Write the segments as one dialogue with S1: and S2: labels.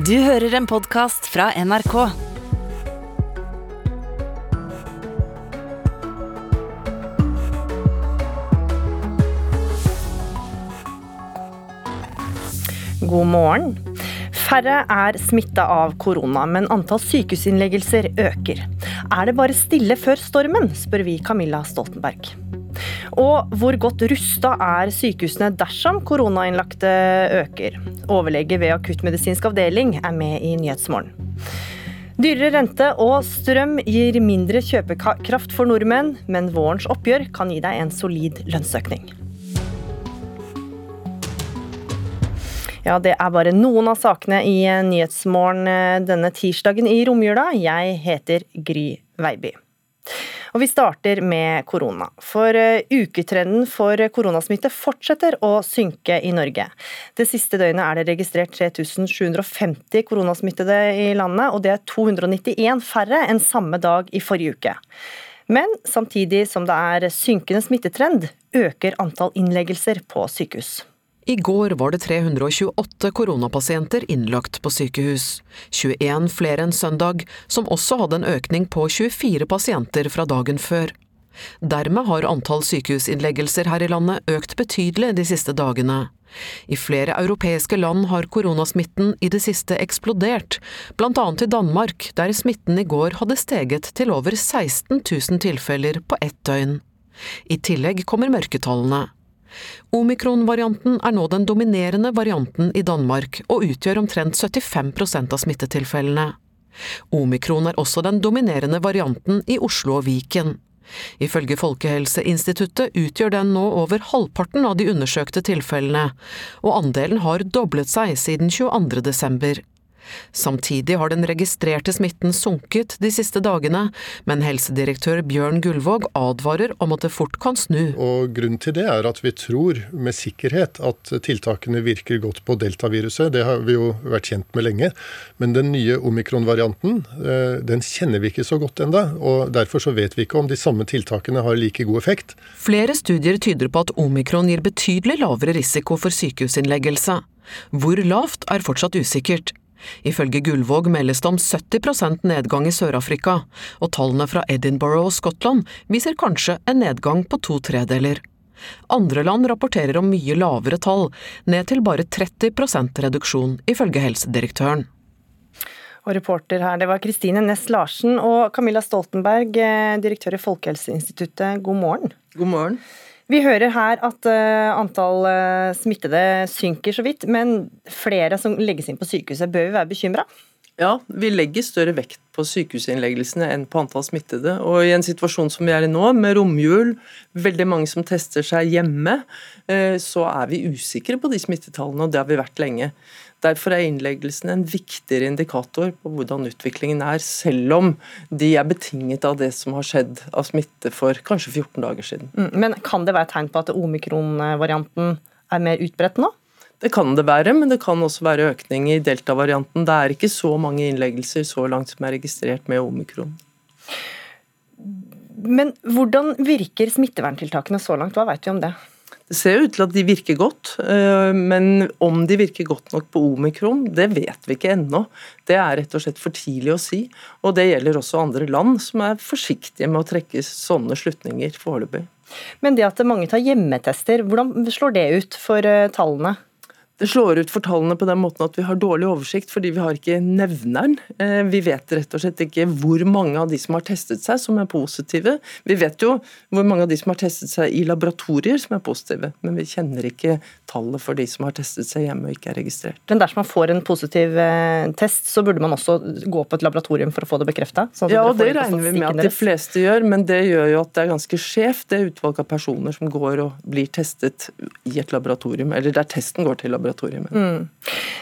S1: Du hører en podkast fra NRK.
S2: God morgen. Færre er smitta av korona, men antall sykehusinnleggelser øker. Er det bare stille før stormen, spør vi Camilla Stoltenberg. Og hvor godt rusta er sykehusene dersom koronainnlagte øker? Overlege ved akuttmedisinsk avdeling er med i Nyhetsmorgen. Dyrere rente og strøm gir mindre kjøpekraft for nordmenn, men vårens oppgjør kan gi deg en solid lønnsøkning. Ja, det er bare noen av sakene i Nyhetsmorgen eh, denne tirsdagen i romjula. Jeg heter Gry Veiby. Og Vi starter med korona. For eh, uketrenden for koronasmitte fortsetter å synke i Norge. Det siste døgnet er det registrert 3750 koronasmittede i landet, og det er 291 færre enn samme dag i forrige uke. Men samtidig som det er synkende smittetrend, øker antall innleggelser på sykehus.
S3: I går var det 328 koronapasienter innlagt på sykehus, 21 flere enn søndag, som også hadde en økning på 24 pasienter fra dagen før. Dermed har antall sykehusinnleggelser her i landet økt betydelig de siste dagene. I flere europeiske land har koronasmitten i det siste eksplodert, annet i Danmark, der smitten i går hadde steget til over 16 000 tilfeller på ett døgn. I tillegg kommer mørketallene. Omikron-varianten er nå den dominerende varianten i Danmark og utgjør omtrent 75% av smittetilfellene. Omikron er også den dominerende varianten i Oslo og Viken. Ifølge Folkehelseinstituttet utgjør den nå over halvparten av de undersøkte tilfellene, og andelen har doblet seg siden 22. desember. Samtidig har den registrerte smitten sunket de siste dagene, men helsedirektør Bjørn Gullvåg advarer om at det fort kan snu.
S4: Og Grunnen til det er at vi tror med sikkerhet at tiltakene virker godt på deltaviruset. Det har vi jo vært kjent med lenge. Men den nye omikron-varianten eh, den kjenner vi ikke så godt enda, og Derfor så vet vi ikke om de samme tiltakene har like god effekt.
S3: Flere studier tyder på at omikron gir betydelig lavere risiko for sykehusinnleggelse. Hvor lavt er fortsatt usikkert. Ifølge Gullvåg meldes det om 70% nedgang i Sør-Afrika, og tallene fra Edinburgh og Skottland viser kanskje en nedgang på to tredeler. Andre land rapporterer om mye lavere tall, ned til bare 30% reduksjon, ifølge helsedirektøren.
S2: Og reporter her, det var Kristine Næss Larsen og Camilla Stoltenberg, eh, direktør i Folkehelseinstituttet. God morgen.
S5: God morgen.
S2: Vi hører her at uh, antall uh, smittede synker så vidt, men flere som legges inn på sykehuset, bør vi være bekymra?
S5: Ja, vi legger større vekt på sykehusinnleggelsene enn på antall smittede. Og i en situasjon som vi er i nå, med romjul, veldig mange som tester seg hjemme, uh, så er vi usikre på de smittetallene, og det har vi vært lenge. Derfor er innleggelsen en viktigere indikator på hvordan utviklingen er, selv om de er betinget av det som har skjedd av smitte for kanskje 14 dager siden.
S2: Mm, men kan det være tegn på at omikron-varianten er mer utbredt nå?
S5: Det kan det være, men det kan også være økning i delta-varianten. Det er ikke så mange innleggelser så langt som er registrert med omikron.
S2: Men hvordan virker smitteverntiltakene så langt, hva vet vi om det?
S5: Det ser ut til at de virker godt, eh, men om de virker godt nok på omikron, det vet vi ikke ennå. Det er rett og slett for tidlig å si. Og det gjelder også andre land som er forsiktige med å trekke sånne slutninger foreløpig.
S2: Men det at mange tar hjemmetester, hvordan slår det ut for eh, tallene?
S5: Det slår ut for tallene på den måten at vi har dårlig oversikt, fordi vi har ikke nevneren. Eh, vi vet rett og slett ikke hvor mange av de som har testet seg, som er positive. Vi vet jo hvor mange av de som har testet seg i laboratorier som er positive, men vi kjenner ikke tallet for de som har testet seg hjemme og ikke er registrert.
S2: Men dersom man får en positiv eh, test, så burde man også gå på et laboratorium for å få det bekrefta?
S5: Sånn ja, og det regner vi med at de fleste gjør, men det gjør jo at det er ganske skjevt, det utvalget av personer som går og blir testet i et laboratorium, eller der testen går til laboratorium laboratoriet Mm.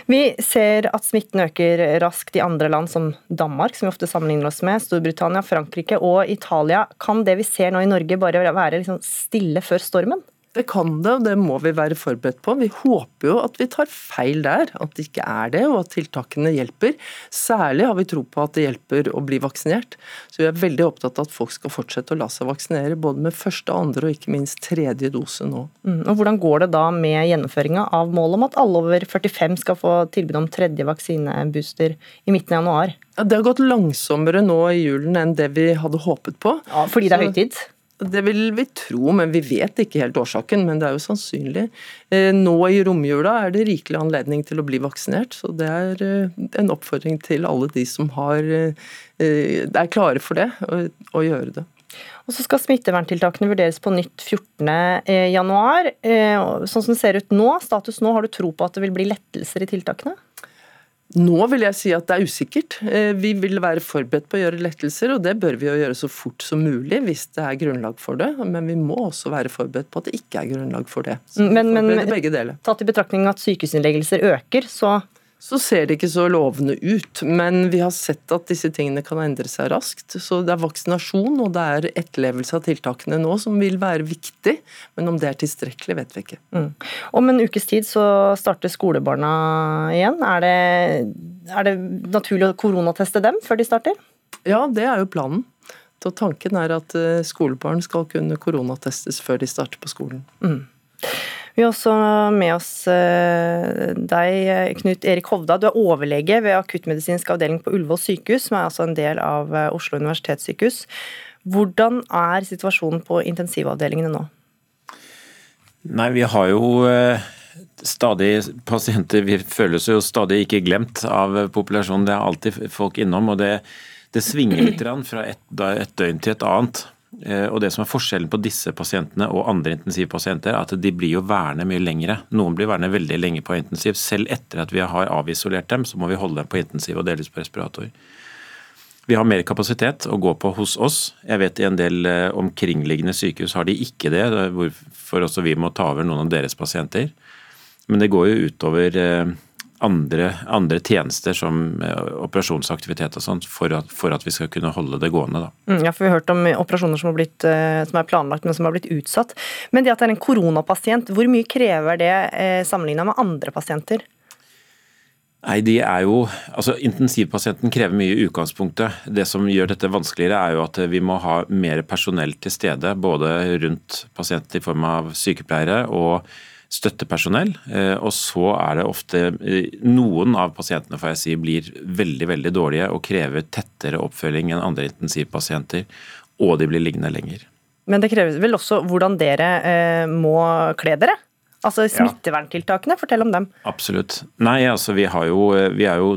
S2: Vi ser at smitten øker raskt i andre land som Danmark, som vi ofte sammenligner oss med, Storbritannia, Frankrike og Italia. Kan det vi ser nå i Norge bare være liksom stille før stormen?
S5: Det kan det, og det må vi være forberedt på. Vi håper jo at vi tar feil der, at det ikke er det, og at tiltakene hjelper. Særlig har vi tro på at det hjelper å bli vaksinert. Så vi er veldig opptatt av at folk skal fortsette å la seg vaksinere, både med første, andre og ikke minst tredje dose nå.
S2: Mm, og Hvordan går det da med gjennomføringa av målet om at alle over 45 skal få tilbud om tredje vaksinebooster i midten av januar?
S5: Ja, det har gått langsommere nå i julen enn det vi hadde håpet på.
S2: Ja, Fordi det er høytid?
S5: Det vil vi tro, men vi vet ikke helt årsaken. Men det er jo sannsynlig. Eh, nå i romjula er det rikelig anledning til å bli vaksinert, så det er eh, en oppfordring til alle de som har, eh, er klare for det, å gjøre det.
S2: Og så skal smitteverntiltakene vurderes på nytt 14.1. Sånn som det ser ut nå, status nå, har du tro på at det vil bli lettelser i tiltakene?
S5: Nå vil jeg si at det er usikkert. Eh, vi vil være forberedt på å gjøre lettelser, og det bør vi jo gjøre så fort som mulig hvis det er grunnlag for det. Men vi må også være forberedt på at det ikke er grunnlag for det. Så
S2: men, men tatt i betraktning at sykehusinnleggelser øker, så
S5: så ser det ikke så lovende ut. Men vi har sett at disse tingene kan endre seg raskt. Så det er vaksinasjon og det er etterlevelse av tiltakene nå som vil være viktig. Men om det er tilstrekkelig, vet vi ikke. Mm.
S2: Om en ukes tid så starter skolebarna igjen. Er det, er det naturlig å koronateste dem før de starter?
S5: Ja, det er jo planen. Så tanken er at eh, skolebarn skal kunne koronatestes før de starter på skolen. Mm.
S2: Vi har også med oss eh, deg, Knut Erik Hovda. Du er overlege ved akuttmedisinsk avdeling på Ullevål sykehus, som er altså en del av eh, Oslo universitetssykehus. Hvordan er situasjonen på intensivavdelingene nå?
S6: Nei, vi har jo eh, stadig pasienter Vi føles jo stadig ikke glemt av populasjonen. Det er alltid folk innom. og det, det svinger litt fra et, et døgn til et annet. Eh, og det som er Forskjellen på disse pasientene og andre intensivpasienter, er at de blir jo værende mye lengre. Noen blir værende veldig lenge på intensiv. Selv etter at vi har avisolert dem, så må vi holde dem på intensiv og delvis på respirator. Vi har mer kapasitet å gå på hos oss. Jeg vet i en del eh, omkringliggende sykehus har de ikke det, hvorfor også vi må ta over noen av deres pasienter. Men det går jo utover eh, andre, andre, tjenester som eh, operasjonsaktivitet og sånt, for at, for at, vi skal kunne holde det gående. Da.
S2: Mm, ja, for Vi har hørt om operasjoner som, blitt, eh, som, er planlagt, men som har blitt utsatt. Men det at det er en koronapasient, hvor mye krever det eh, sammenlignet med andre pasienter?
S6: Nei, de er jo, altså Intensivpasienten krever mye i utgangspunktet. Det som gjør dette vanskeligere, er jo at vi må ha mer personell til stede. Både rundt pasienten i form av sykepleiere og støttepersonell. Eh, og så er det ofte eh, Noen av pasientene får jeg si, blir veldig veldig dårlige og krever tettere oppfølging enn andre intensivpasienter. Og de blir liggende lenger.
S2: Men det kreves vel også hvordan dere eh, må kle dere? Altså smitteverntiltakene, fortell om dem.
S6: Absolutt. Nei, altså vi, har jo, vi er jo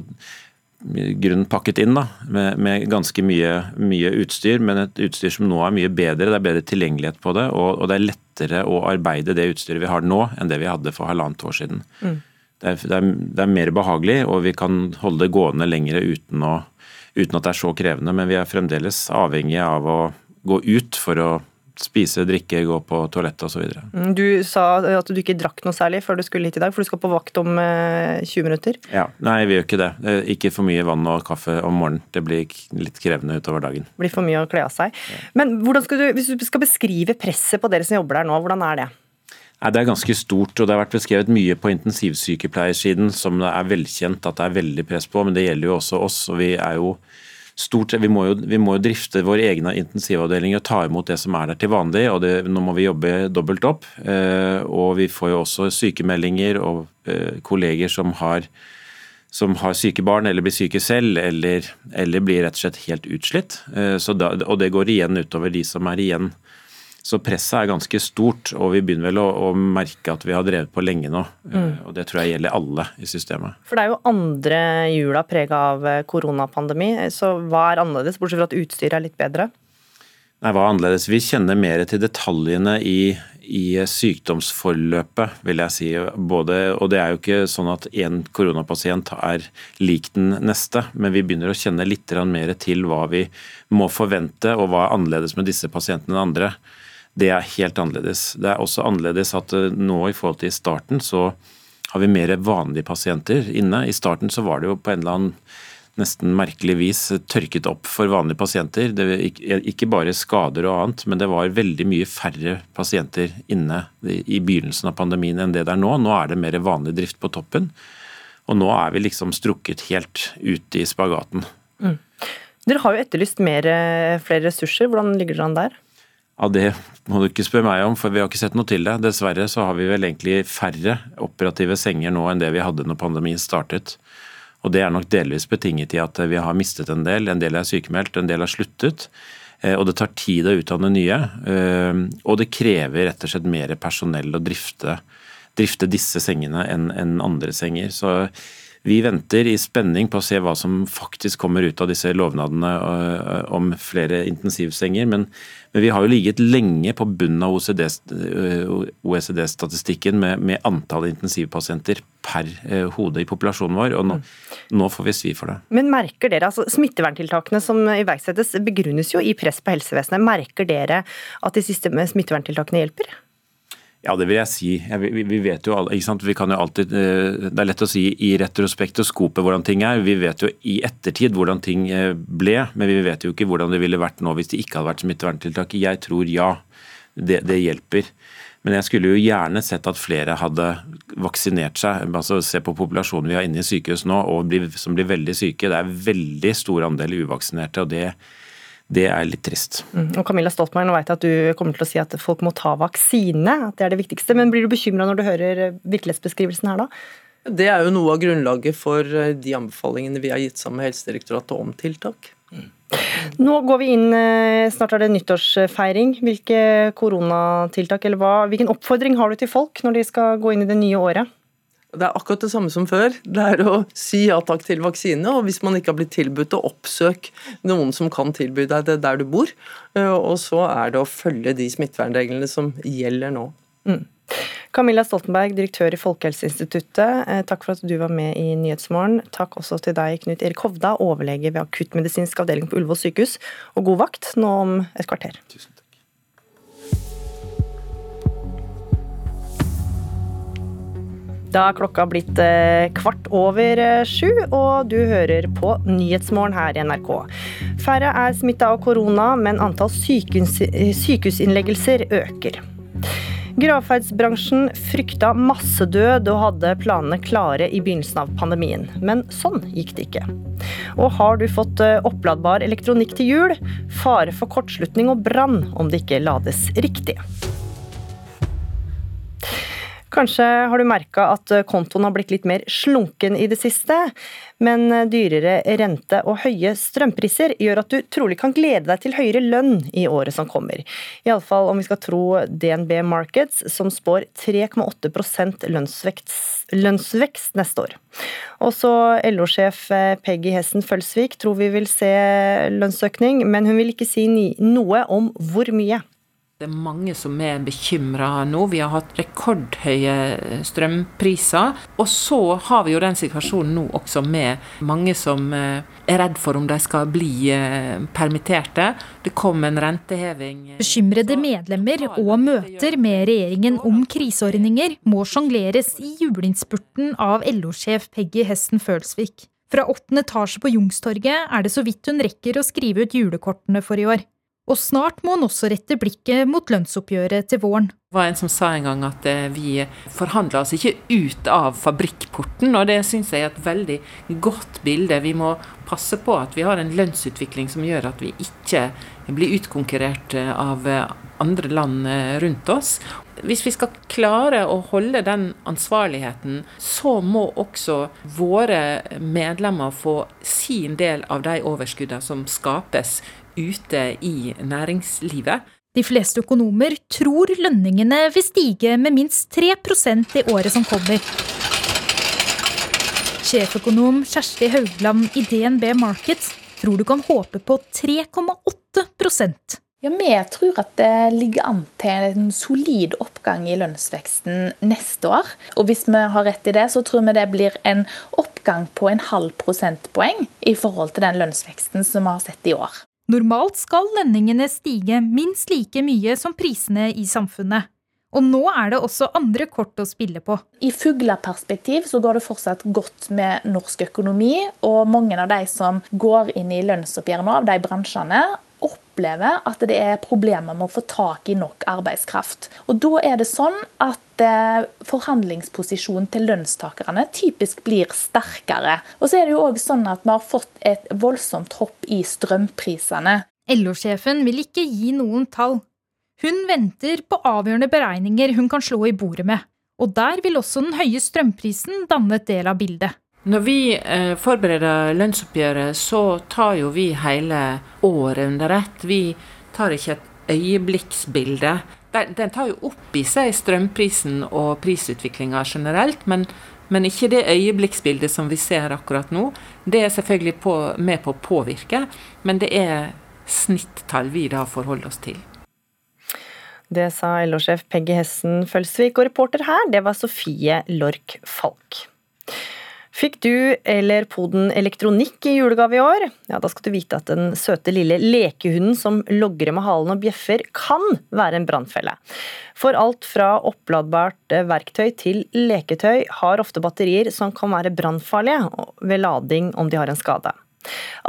S6: grunnen pakket inn da, med, med ganske mye, mye, utstyr, men et utstyr som nå er mye bedre. Det er bedre tilgjengelighet på det, og, og det er lettere å arbeide det utstyret vi har nå, enn det vi hadde for halvannet år siden. Mm. Det, er, det, er, det, er, mer behagelig, og vi kan holde det gående lengre uten, å, uten at det er så krevende. Men vi er fremdeles avhengige av å gå ut for å spise, drikke, gå på toalettet osv.
S2: Mm, du sa at du ikke drakk noe særlig før du skulle hit i dag, for du skal på vakt om 20 eh, minutter?
S6: Ja, Nei, vi gjør ikke det. Ikke for mye vann og kaffe om morgenen. Det blir litt krevende utover dagen.
S2: Det blir for mye å kle av seg. Men skal du, hvis du skal beskrive presset på dere som jobber der nå, hvordan er det?
S6: Nei, Det er ganske stort, og det har vært beskrevet mye på intensivsykepleiersiden som det er velkjent at det er veldig press på, men det gjelder jo også oss. og vi er jo stort vi må, jo, vi må jo drifte vår egne intensivavdelinger og ta imot det som er der til vanlig. og det, Nå må vi jobbe dobbelt opp. Eh, og vi får jo også sykemeldinger og eh, kolleger som har, som har syke barn eller blir syke selv, eller, eller blir rett og slett helt utslitt. Eh, da, og det går igjen utover de som er igjen så presset er ganske stort, og vi begynner vel å, å merke at vi har drevet på lenge nå. Mm. Og det tror jeg gjelder alle i systemet.
S2: For det er jo andre jula prega av eh, koronapandemi, så hva er annerledes, bortsett fra at utstyret er litt bedre?
S6: Nei, hva er annerledes? Vi kjenner mer til detaljene i, i sykdomsforløpet, vil jeg si. Både, og det er jo ikke sånn at én koronapasient er lik den neste, men vi begynner å kjenne litt mer til hva vi må forvente, og hva er annerledes med disse pasientene enn andre det er helt annerledes. Det er også annerledes at eh, nå i forhold til starten så har vi mer vanlige pasienter inne. I starten så var det jo på en eller annen nesten merkelig vis tørket opp for vanlige pasienter. Det var ikke bare skader og annet, men det var veldig mye færre pasienter inne i begynnelsen av pandemien enn det det er nå. Nå er det mer vanlig drift på toppen. Og nå er vi liksom strukket helt ut i spagaten. Mm.
S2: Dere har jo etterlyst mer, eh, flere ressurser. Hvordan ligger dere an der?
S6: Ja, Det må du ikke spørre meg om, for vi har ikke sett noe til det. Dessverre så har vi vel egentlig færre operative senger nå enn det vi hadde når pandemien startet. Og Det er nok delvis betinget i at vi har mistet en del. En del er sykemeldt, en del har sluttet. Eh, og det tar tid å utdanne nye. Eh, og det krever rett og slett mer personell å drifte, drifte disse sengene enn andre senger. Så vi venter i spenning på å se hva som faktisk kommer ut av disse lovnadene øh, om flere intensivsenger. Men, men vi har jo ligget lenge på bunnen av OECD-statistikken OECD med, med, antall intensivpasienter per øh, hode i populasjonen vår, og nå, nå, får vi svi for det.
S2: Men merker dere, altså Smitteverntiltakene som iverksettes begrunnes jo i press på helsevesenet. Merker dere at de siste smitteverntiltakene hjelper?
S6: Ja, det vil jeg si. Vi, vet jo ikke sant? Vi kan jo alltid, eh, Det er lett å si i retrospektoskopet hvordan ting er. Vi vet jo i ettertid hvordan ting eh, ble, men vi vet jo ikke hvordan det ville vært nå hvis det ikke hadde vært smitteverntiltak. Jeg tror ja, det, det hjelper. Men jeg skulle jo gjerne sett at flere hadde vaksinert seg. altså Se på populasjonen vi har inne i sykehus nå, og som blir veldig syke. Det er veldig stor andel uvaksinerte. og det det er litt trist.
S2: Mm. Og Camilla Stoltenberg, nå vet jeg at du kommer til å si at folk må ta vaksine, at det er det viktigste. Men blir du bekymra når du hører virkelighetsbeskrivelsen her da?
S5: Det er jo noe av grunnlaget for eh, de anbefalingene vi har gitt sammen med Helsedirektoratet om tiltak. Mm.
S2: Nå går vi inn, eh, snart er det nyttårsfeiring. Hvilke koronatiltak eller hva, hvilken oppfordring har du til folk når de skal gå inn i det nye året?
S5: Det er akkurat det samme som før. Det er å si ja takk til vaksine. Og hvis man ikke har blitt tilbudt, å oppsøke noen som kan tilby deg det der du bor. Eh, og så er det å følge de smittevernreglene som gjelder nå. Mm.
S2: Camilla Stoltenberg, direktør i Folkehelseinstituttet, eh, takk for at du var med i Nyhetsmorgen. Takk også til deg, Knut Erik Hovda, overlege ved akuttmedisinsk avdeling på Ullevål sykehus. Og god vakt nå om et kvarter. Tusen takk. Da er klokka blitt eh, kvart over eh, sju, og du hører på Nyhetsmorgen her i NRK. Færre er smitta av korona, men antall sykehus, sykehusinnleggelser øker. Gravferdsbransjen frykta massedød og hadde planene klare i begynnelsen av pandemien, men sånn gikk det ikke. Og har du fått eh, oppladbar elektronikk til jul? Fare for kortslutning og brann om det ikke lades riktig. Kanskje har du merka at eh, kontoen har blitt litt mer slunken i det siste, men eh, dyrere rente og høye strømpriser gjør at du trolig kan glede deg til høyere lønn i året som kommer. Iallfall om vi skal tro DNB Markets, som spår 3,8% lønnsvekst, lønnsvekst neste år. Også LO-sjef eh, Peggy Hessen Følsvik tror vi vil se lønnsøkning, men hun vil ikke si noe om hvor mye.
S7: Det er mange som er bekymra nå. Vi har hatt rekordhøye eh, strømpriser. Og så har vi jo den situasjonen nå også med mange som eh, er redd for om de skal bli eh, permitterte. Det kom en renteheving.
S8: Bekymrede medlemmer og møter med regjeringen om kriseordninger må sjongleres i juleinnspurten av LO-sjef Peggy Hesten Følsvik. Fra åttende etasje på Jungstorget er det så vidt hun rekker å skrive ut julekortene for i år. Og snart må han også rette blikket mot lønnsoppgjøret til våren.
S7: Det var en som sa en gang at eh, vi forhandler oss ikke ut av fabrikkporten, og det syns jeg er et veldig godt bilde. Vi må passe på at vi har en lønnsutvikling som gjør at vi ikke blir utkonkurrert eh, av eh, andre land rundt oss. Hvis vi skal klare å holde den ansvarligheten, så må også våre medlemmer få sin del av de overskuddene som skapes ute i næringslivet.
S8: De fleste økonomer tror lønningene vil stige med minst 3% i året som kommer. Sjeføkonom Kjersti Haugland i DNB Markets tror du kan håpe på 3,8
S9: ja, Vi tror at det ligger an til en solid oppgang i lønnsveksten neste år. Og hvis vi har rett i det, så tror vi det blir en oppgang på en halv prosentpoeng i forhold til den lønnsveksten som vi har sett i år.
S8: Normalt skal lønningene stige minst like mye som prisene i samfunnet. Og nå er det også andre kort å spille på.
S9: I fugleperspektiv så går det fortsatt godt med norsk økonomi, og mange av de som går inn i lønnsoppgjør nå, av de bransjene, opplever at det er problemer med å få tak i nok arbeidskraft. Og Da er det sånn at eh, forhandlingsposisjonen til lønnstakerne typisk blir sterkere. Og så er det jo også sånn at vi har fått et voldsomt hopp i strømprisene.
S8: LO-sjefen vil ikke gi noen tall. Hun venter på avgjørende beregninger hun kan slå i bordet med. Og der vil også den høye strømprisen danne et del av bildet.
S7: Når vi eh, forbereder lønnsoppgjøret, så tar jo vi hele året under ett. Vi tar ikke et øyeblikksbilde. Den tar jo opp i seg strømprisen og prisutviklinga generelt, men, men, ikke det øyeblikksbildet som vi ser akkurat nå. Det er selvfølgelig på, med på å påvirke, men det er snittall vi da forholder oss til.
S2: Det sa LO-sjef Peggy Hessen Følsvik, og reporter her, det var Sofie Lork Falk. Fikk du eller poden elektronikk i julegave i år? Ja, Da skal du vite at den søte lille lekehunden som logrer med halen og bjeffer, kan være en brannfelle. For alt fra oppladbart verktøy til leketøy har ofte batterier som kan være brannfarlige ved lading om de har en skade.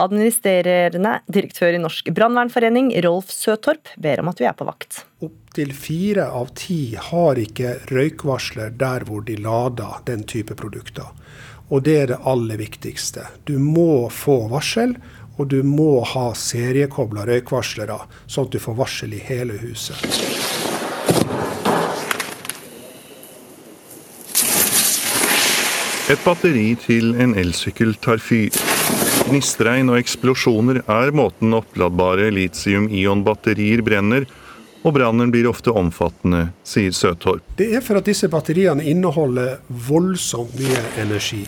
S2: Administrerende direktør i Norsk brannvernforening, Rolf Søtorp, ber om at vi er på vakt.
S10: Opptil fire av ti har ikke røykvarsler der hvor de lader den type produkter. Og det er det aller viktigste. Du må få varsel, og du må ha seriekobla røykvarslere, sånn at du får varsel i hele huset.
S11: Et batteri til en elsykkel tar fyr. Gnistregn og eksplosjoner er måten oppladbare litium-ion-batterier brenner, og brannen blir ofte omfattende, sier Søtorp.
S10: Det er for at disse batteriene inneholder voldsomt mye energi.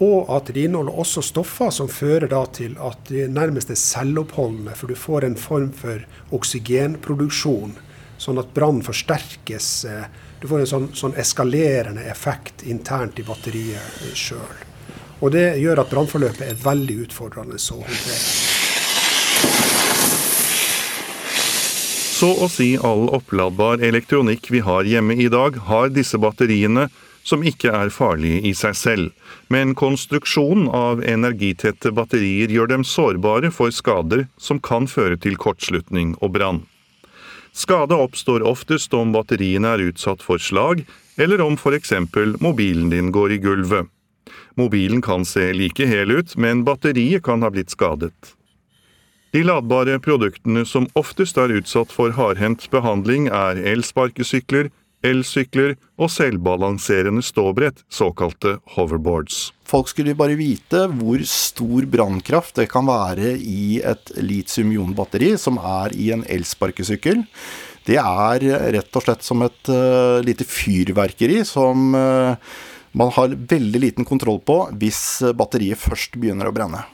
S10: Og at de inneholder også stoffer som fører til at de nærmest er selvoppholdende, for du får en form for oksygenproduksjon, sånn at brannen forsterkes. Eh, du får en sånn, sånn eskalerende effekt internt i batteriet sjøl. Og det gjør at brannforløpet er veldig utfordrende å håndtere.
S11: Så å si all oppladbar elektronikk vi har hjemme i dag, har disse batteriene, som ikke er farlige i seg selv. Men konstruksjonen av energitette batterier gjør dem sårbare for skader som kan føre til kortslutning og brann. Skade oppstår oftest om batteriene er utsatt for slag, eller om f.eks. mobilen din går i gulvet. Mobilen kan se like hel ut, men batteriet kan ha blitt skadet. De ladbare produktene som oftest er utsatt for hardhendt behandling, er elsparkesykler, elsykler og selvbalanserende ståbrett, såkalte hoverboards.
S12: Folk skulle bare vite hvor stor brannkraft det kan være i et litium-ion-batteri som er i en elsparkesykkel. Det er rett og slett som et uh, lite fyrverkeri som uh, man har veldig liten kontroll på hvis batteriet først begynner å brenne.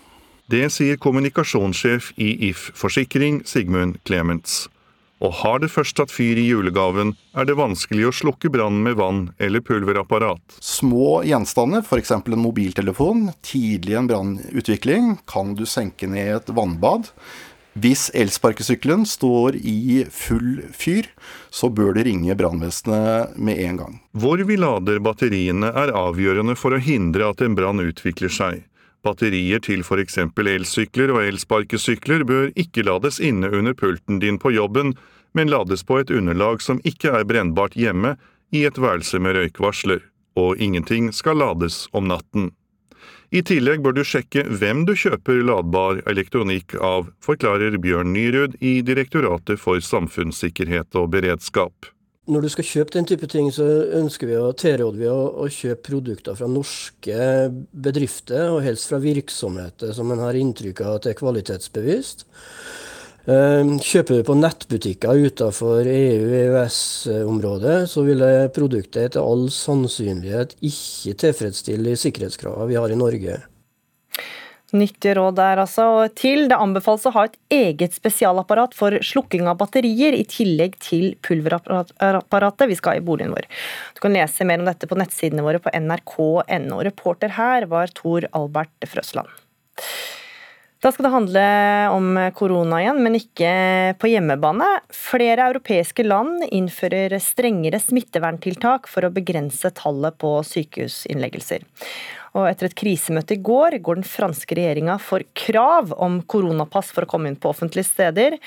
S11: Det sier kommunikasjonssjef i If Forsikring, Sigmund Clements. Og har det først tatt fyr i julegaven, er det vanskelig å slukke brannen med vann eller pulverapparat.
S12: Små gjenstander, f.eks. en mobiltelefon, tidlig i en brannutvikling, kan du senke ned i et vannbad. Hvis elsparkesykkelen står i full fyr, så bør det ringe brannvesenet med en gang.
S11: Hvor vi lader batteriene er avgjørende for å hindre at en brann utvikler seg. Batterier til f.eks. elsykler og elsparkesykler bør ikke lades inne under pulten din på jobben, men lades på et underlag som ikke er brennbart hjemme, i et værelse med røykvarsler. Og ingenting skal lades om natten. I tillegg bør du sjekke hvem du kjøper ladbar elektronikk av, forklarer Bjørn Nyrud i Direktoratet for samfunnssikkerhet og beredskap.
S13: Når du skal kjøpe den type ting, så ønsker vi å tilråde vi å, å, kjøpe produkter fra norske bedrifter, og helst fra virksomheter som en har inntrykk av at er kvalitetsbevisst. Ehm, kjøper du på nettbutikker utenfor EU-EØS-området, så vil produktet etter all sannsynlighet ikke tilfredsstille sikkerhetskravene vi har i Norge.
S2: Nyttige råd der, altså. Til det anbefales å ha et eget spesialapparat for slukking av batterier, i tillegg til pulverapparatet vi skal ha i boligen vår. Du kan lese mer om dette på nettsidene våre på nrk.no. Reporter her var Tor Albert Frøsland. Da skal det handle om korona igjen, men ikke på hjemmebane. Flere europeiske land innfører strengere smitteverntiltak for å begrense tallet på sykehusinnleggelser. Og etter et krisemøte i går går den franske regjeringa for krav om koronapass for å komme inn på offentlige steder.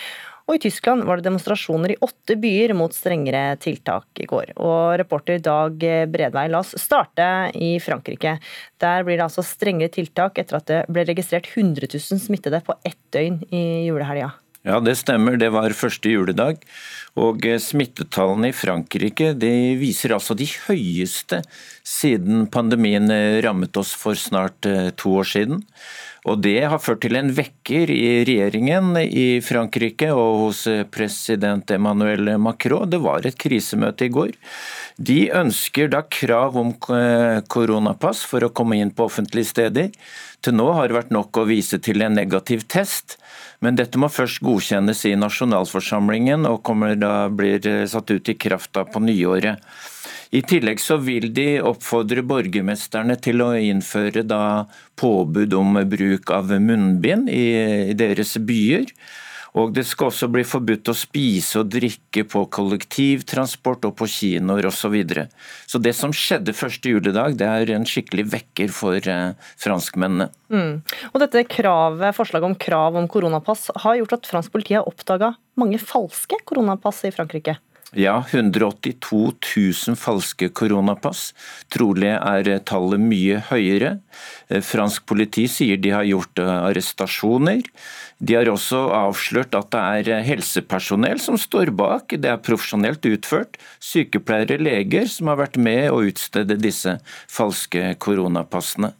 S2: Og i Tyskland var det demonstrasjoner i åtte byer mot strengere tiltak i går. Og reporter Dag Bredvei, la oss starte i Frankrike. Der blir det altså strengere tiltak etter at det ble registrert 100 000 smittede på ett døgn i julehelga.
S14: Ja, det stemmer. Det var første juledag. Og smittetallene i Frankrike viser altså de høyeste siden pandemien rammet oss for snart eh, to år siden. Og Det har ført til en vekker i regjeringen i Frankrike og hos president Emmanuel Macron. Det var et krisemøte i går. De ønsker da krav om koronapass for å komme inn på offentlige steder. Til nå har det vært nok å vise til en negativ test, men dette må først godkjennes i nasjonalforsamlingen og da blir satt ut i kraft da på nyåret. I tillegg så vil de oppfordre borgermesterne til å innføre da påbud om bruk av munnbind i deres byer. Og det skal også bli forbudt å spise og drikke på kollektivtransport og på kinoer osv. Så, videre. så det som skjedde første juledag, det er en skikkelig vekker for eh, franskmennene.
S2: Mm. Og dette kravet, Forslaget om krav om koronapass har gjort at fransk politi har oppdaga mange falske koronapass i Frankrike?
S14: Ja, 182 000 falske koronapass. Trolig er tallet mye høyere. Eh, fransk politi sier de har gjort eh, arrestasjoner. De har også avslørt at det er eh, helsepersonell som står bak. Det er profesjonelt utført. Sykepleiere, leger som har vært med å utstede disse falske koronapassene.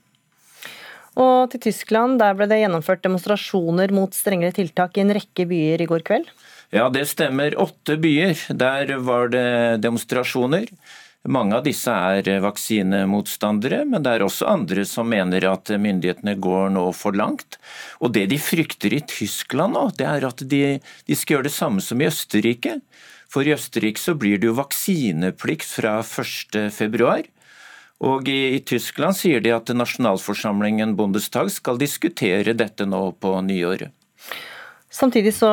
S2: Og til Tyskland, der ble det gjennomført demonstrasjoner mot strengere tiltak i en rekke byer i går kveld?
S14: Ja, det stemmer. Åtte byer. Der var det demonstrasjoner. Mange av disse er vaksinemotstandere, men det er også andre som mener at myndighetene går nå for langt. Og Det de frykter i Tyskland nå, det er at de, de skal gjøre det samme som i Østerrike. For i Østerrike så blir det jo vaksineplikt fra 1.2. Og i, i Tyskland sier de at nasjonalforsamlingen Bundestag skal diskutere dette nå på nyåret.
S2: Samtidig så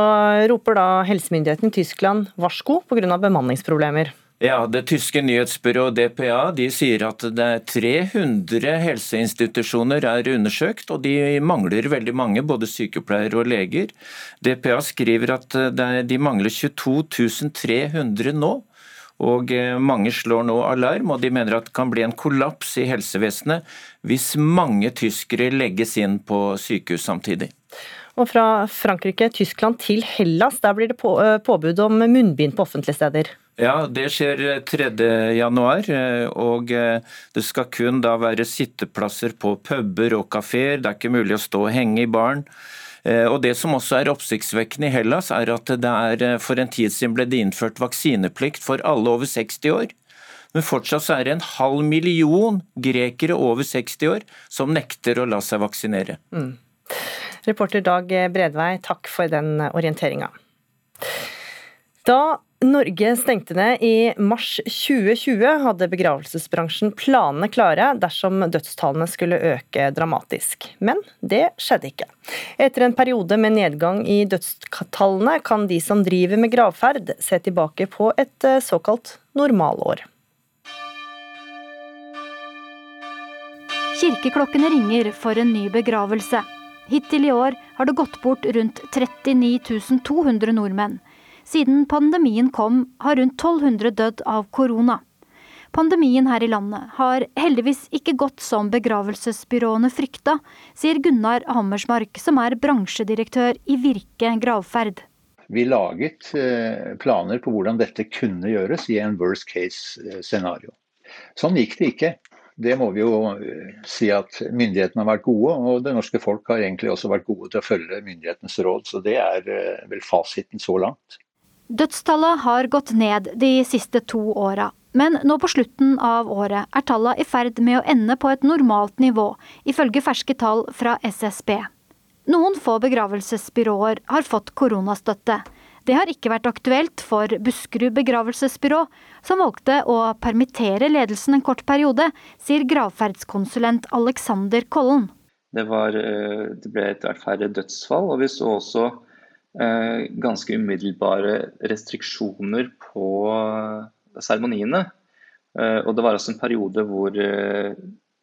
S2: roper da helsemyndigheten i Tyskland varsko pga. bemanningsproblemer.
S14: Ja, Det tyske nyhetsbyrået DPA de sier at det er 300 helseinstitusjoner er undersøkt, og de mangler veldig mange, både sykepleiere og leger. DPA skriver at de mangler 22 300 nå. Og eh, mange slår nå alarm, og de mener at det kan bli en kollaps i helsevesenet hvis mange tyskere legges inn på sykehus samtidig.
S2: Og fra Frankrike, Tyskland til Hellas, der blir det på, påbud om munnbind på offentlige steder.
S14: Ja, det skjer 3. januar, eh, og eh, det skal kun da være sitteplasser på puber og kafeer. Det er ikke mulig å stå og henge i baren. Og Det som også er oppsiktsvekkende i Hellas, er at det er for en tid siden ble det innført vaksineplikt for alle over 60 år. Men fortsatt så er det en halv million grekere over 60 år som nekter å la seg vaksinere. Mm.
S2: Reporter Dag Bredvei, takk for den orienteringa. Da Norge stengte ned i mars 2020, hadde begravelsesbransjen planene klare dersom dødstallene skulle øke dramatisk. Men det skjedde ikke. Etter en periode med nedgang i dødstallene, kan de som driver med gravferd, se tilbake på et eh, såkalt normalår.
S15: Kirkeklokkene ringer for en ny begravelse. Hittil i år har det gått bort rundt 39 200 nordmenn. Siden pandemien kom, har rundt 1200 dødd av korona. Pandemien her i landet har heldigvis ikke gått som begravelsesbyråene frykta, sier Gunnar Hammersmark, som er bransjedirektør i Virke gravferd.
S16: Vi laget eh, planer på hvordan dette kunne gjøres i en worst case eh. Sånn gikk det ikke. Det må vi jo eh, si at myndighetene har vært gode, og det norske folk har egentlig også vært gode til å følge myndighetenes råd. Så det er eh, vel fasiten så langt.
S15: Dødstallet har gått ned de siste to åra. Men nå på slutten av året er tallene i ferd med å ende på et normalt nivå, ifølge ferske tall fra SSB. Noen få begravelsesbyråer har fått koronastøtte, det har ikke vært aktuelt for Buskerud begravelsesbyrå, som valgte å permittere ledelsen en kort periode, sier gravferdskonsulent Alexander Kollen.
S17: Det, var, det ble etter hvert færre dødsfall, og vi så også ganske umiddelbare restriksjoner på seremoniene. Og det var altså en periode hvor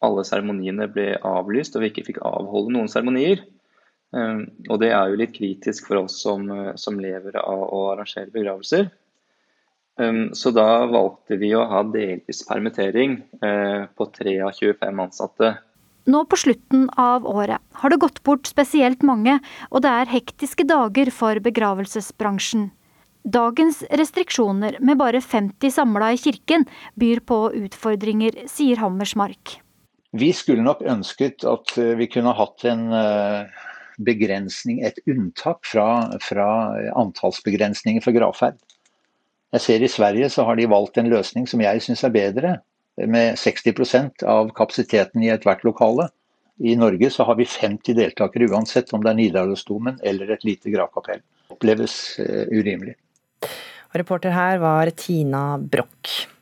S17: alle seremoniene ble avlyst, og vi ikke fikk avholde noen seremonier. Ehm, og det er jo litt kritisk for oss som, som lever av å arrangere begravelser. Ehm, så da valgte vi å ha delvis permittering eh, på 3 av 25 ansatte.
S15: Nå på slutten av året har det gått bort spesielt mange, og det er hektiske dager for begravelsesbransjen. Dagens restriksjoner med bare 50 samla i kirken byr på utfordringer, sier Hammersmark.
S16: Vi skulle nok ønsket at eh, vi kunne hatt en eh, begrensning, et unntak fra, fra antallsbegrensninger for gravferd. Jeg ser I Sverige så har de valgt en løsning som jeg syns er bedre, med 60% av kapasiteten i ethvert lokale. I Norge så har vi 50 deltakere uansett om det er Nidarosdomen eller et lite gravkapell. Oppleves uh, urimelig.
S2: Reporter her var Tina Broch.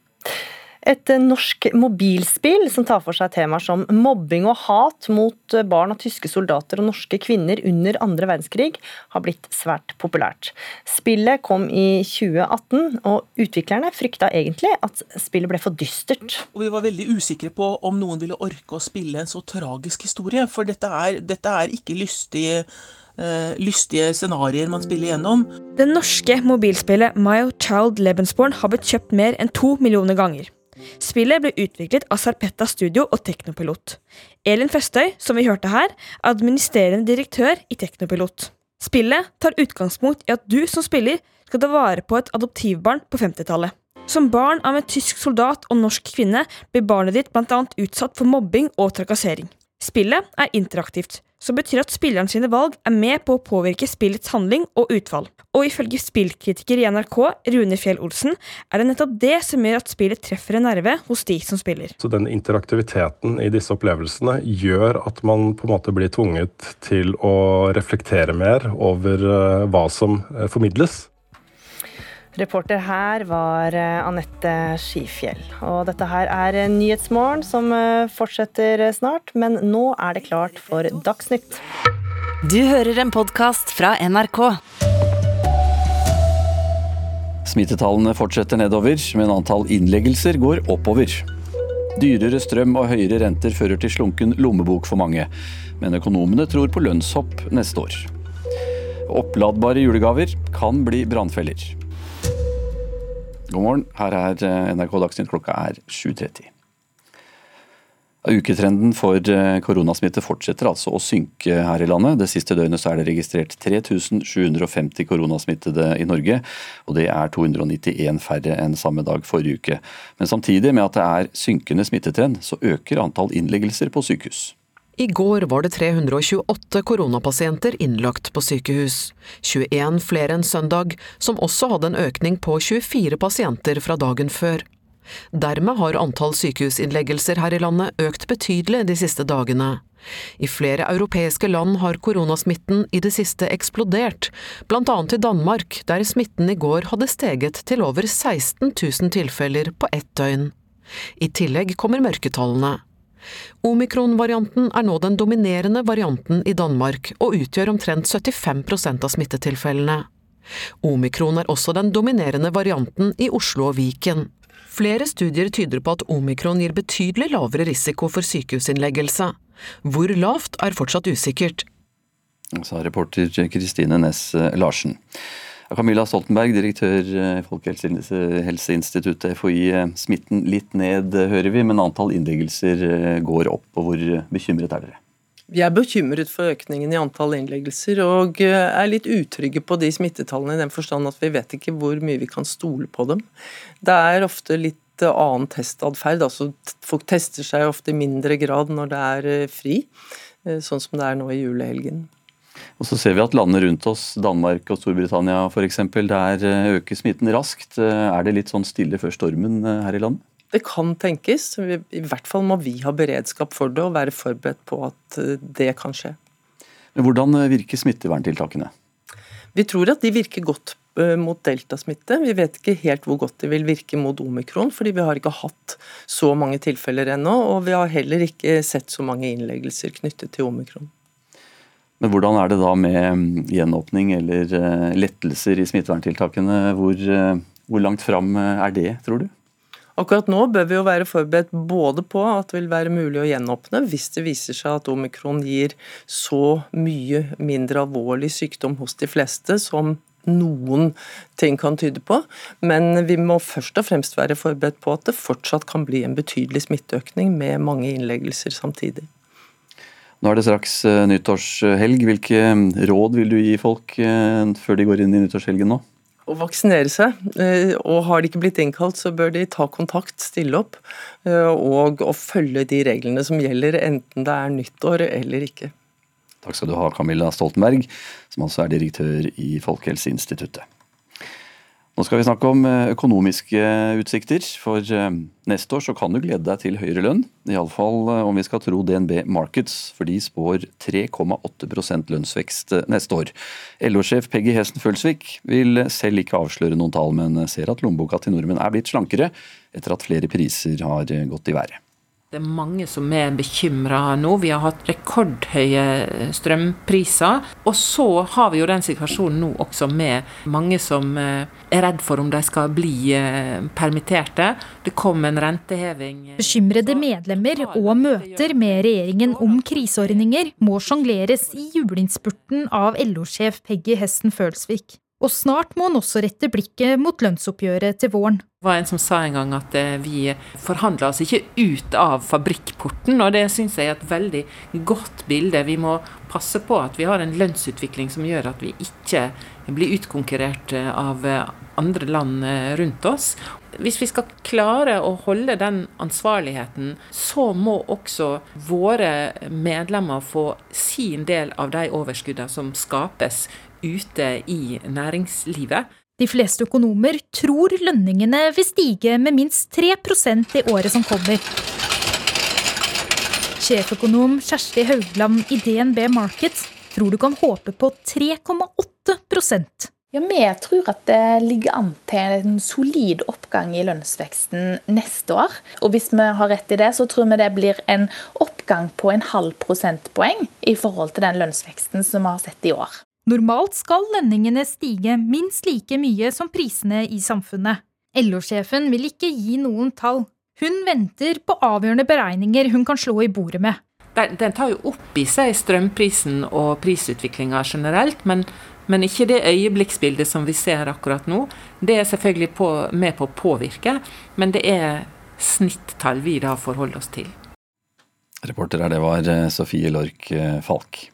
S2: Et norsk mobilspill som tar for seg temaer som mobbing og hat mot barn av tyske soldater og norske kvinner under andre verdenskrig, har blitt svært populært. Spillet kom i 2018, og utviklerne frykta egentlig at spillet ble for dystert.
S18: Og vi var veldig usikre på om noen ville orke å spille en så tragisk historie, for dette er, dette er ikke lystige Uh, lystige scenarioer man spiller gjennom.
S19: Det norske mobilspillet My Child Lebensborn har blitt kjøpt mer enn to millioner ganger. Spillet ble utviklet av Sarpetta Studio og Teknopilot. Elin Festøy, som vi hørte her, er administrerende direktør i Teknopilot. Spillet tar utgangspunkt i at du som spiller skal ta vare på et adoptivbarn på 50-tallet. Som barn av en tysk soldat og norsk kvinne blir barnet ditt bl.a. utsatt for mobbing og trakassering. Spillet er interaktivt, som betyr at spilleren sine valg er med på å påvirke spillets handling og utfall. Og ifølge spillkritiker i NRK, Rune Fjell Olsen, er det nettopp det som gjør at spillet treffer en nerve hos de som spiller.
S20: Så den interaktiviteten i disse opplevelsene gjør at man på en måte blir tvunget til å reflektere mer over eh, hva som eh, formidles.
S2: Reporter her var eh, Anette Skifjell. Og dette her er Nyhetsmorgen som eh, fortsetter snart, men nå er det klart for Dagsnytt.
S1: Du hører en podkast fra NRK.
S21: Smittetallene fortsetter nedover, men antall innleggelser går oppover. Dyrere strøm og høyere renter fører til slunken lommebok for mange, men økonomene tror på lønnshopp neste år. Oppladbare julegaver kan bli brannfeller. God morgen, her er eh, NRK Dagsnytt. Klokka er 7.30. Uketrenden for eh, koronasmitte fortsetter altså å synke her i landet. Det siste døgnet er det registrert 3750 koronasmittede i Norge, og det er 291 færre enn samme dag forrige uke. Men samtidig med at det er synkende smittetrend, så øker antall innleggelser på sykehus.
S3: I går var det 328 koronapasienter innlagt på sykehus. 21 flere enn søndag, som også hadde en økning på 24 pasienter fra dagen før. Dermed har antall sykehusinnleggelser her i landet økt betydelig de siste dagene. I flere europeiske land har koronasmitten i det siste eksplodert, annet i Danmark, der smitten i går hadde steget til over 16 000 tilfeller på ett døgn. I tillegg kommer mørketallene. Omikron-varianten er nå den dominerende varianten i Danmark og utgjør omtrent 75% av smittetilfellene. Omikron er også den dominerende varianten i Oslo og Viken. Flere studier tyder på at omikron gir betydelig lavere risiko for sykehusinnleggelse. Hvor lavt er fortsatt usikkert.
S21: Sa reporter Kristine Næss Larsen. Camilla Stoltenberg, direktør i eh, Folkehelseinstituttet FHI. Eh, smitten litt ned, eh, hører vi, men antall innleggelser går opp. og Hvor bekymret er dere?
S5: Vi er bekymret for økningen i antall innleggelser, og er litt utrygge på de smittetallene i den forstand at vi vet ikke hvor mye vi kan stole på dem. Det er ofte litt annen testatferd. Altså, folk tester seg ofte i mindre grad når det er fri, sånn som det er nå i julehelgen.
S21: Og så ser vi at landene rundt oss, Danmark og Storbritannia f.eks., der eh, øker smitten raskt. Eh, er det litt sånn stille før stormen eh, her i landet?
S5: Det kan tenkes. I hvert fall må vi ha beredskap for det og være forberedt på at det kan skje.
S21: Men Hvordan virker smitteverntiltakene?
S5: Vi tror at de virker godt mot deltasmitte. Vi vet ikke helt hvor godt de vil virke mot omikron, fordi vi har ikke hatt så mange tilfeller ennå. Og vi har heller ikke sett så mange innleggelser knyttet til omikron.
S21: Men hvordan er det da med mm, gjenåpning eller eh, lettelser i smitteverntiltakene? Hvor, eh, hvor langt fram er det, tror du?
S5: Akkurat nå bør vi jo være forberedt både på at det vil være mulig å gjenåpne hvis det viser seg at omikron gir så mye mindre alvorlig sykdom hos de fleste som noen ting kan tyde på. Men vi må først og fremst være forberedt på at det fortsatt kan bli en betydelig smitteøkning med mange innleggelser samtidig.
S21: Nå er det straks eh, nyttårshelg. Hvilke råd vil du gi folk eh, før de går inn i nyttårshelgen nå?
S5: Å vaksinere seg. Eh, og har de ikke blitt innkalt, så bør de ta kontakt, stille opp. Og, og følge de reglene som gjelder, enten det er nyttår eller ikke.
S21: Takk skal du ha, Camilla Stoltenberg, som altså er direktør i Folkehelseinstituttet. Nå skal vi snakke om eh, økonomiske utsikter. For eh, neste år så kan du glede deg til høyere lønn. Iallfall eh, om vi skal tro DNB Markets, for de spår 3,8% lønnsvekst neste år. LO-sjef Peggy Hesten Følsvik vil selv ikke avsløre noen tall, men ser at lommeboka til nordmenn er blitt slankere etter at flere priser har gått i været.
S7: Det er mange som er bekymra nå. Vi har hatt rekordhøye strømpriser. Og så har vi jo den situasjonen nå også med mange som eh, er redd for om de skal bli eh, permitterte. Det kom en renteheving.
S8: Bekymrede medlemmer og møter med regjeringen om kriseordninger må sjongleres i juleinnspurten av LO-sjef Peggy Hesten Følsvik. Og snart må han også rette blikket mot lønnsoppgjøret til våren.
S7: Det var en som sa en gang at eh, vi forhandler oss ikke ut av fabrikkporten, og det syns jeg er et veldig godt bilde. Vi må passe på at vi har en lønnsutvikling som gjør at vi ikke blir utkonkurrert eh, av eh, andre land rundt oss. Hvis vi skal klare å holde den ansvarligheten, så må også våre medlemmer få sin del av de overskuddene som skapes ute i næringslivet.
S8: De fleste økonomer tror lønningene vil stige med minst 3% i året som kommer. Sjeføkonom Kjersti Haugland i DNB Markets tror du kan håpe på 3,8%
S9: ja, Vi tror at det ligger an til en solid oppgang i lønnsveksten neste år. Og hvis vi har rett i det, så tror vi det blir en oppgang på en halv prosentpoeng i forhold til den lønnsveksten som vi har sett i år.
S8: Normalt skal lønningene stige minst like mye som prisene i samfunnet. LO-sjefen vil ikke gi noen tall. Hun venter på avgjørende beregninger hun kan slå i bordet med.
S7: Den tar jo opp i seg strømprisen og prisutviklinga generelt, men, men, ikke det øyeblikksbildet som vi ser akkurat nå. Det er selvfølgelig på, med på å påvirke, men det er snittall vi da forholder oss til.
S21: Reporter her, det var eh, Sofie Lork eh, Falk.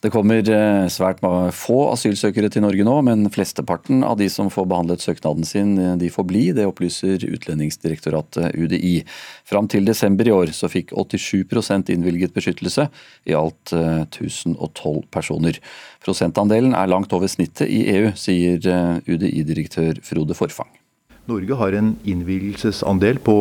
S21: Det kommer eh, svært få asylsøkere til Norge nå, men flesteparten av de som får behandlet søknaden sin, eh, de får bli. Det opplyser Utlendingsdirektoratet UDI. Fram til desember i år så fikk 87% innvilget beskyttelse, i alt 1012 eh, personer. Prosentandelen er langt over snittet i EU, sier UDI-direktør Frode Forfang.
S22: Norge har en innvilgelsesandel på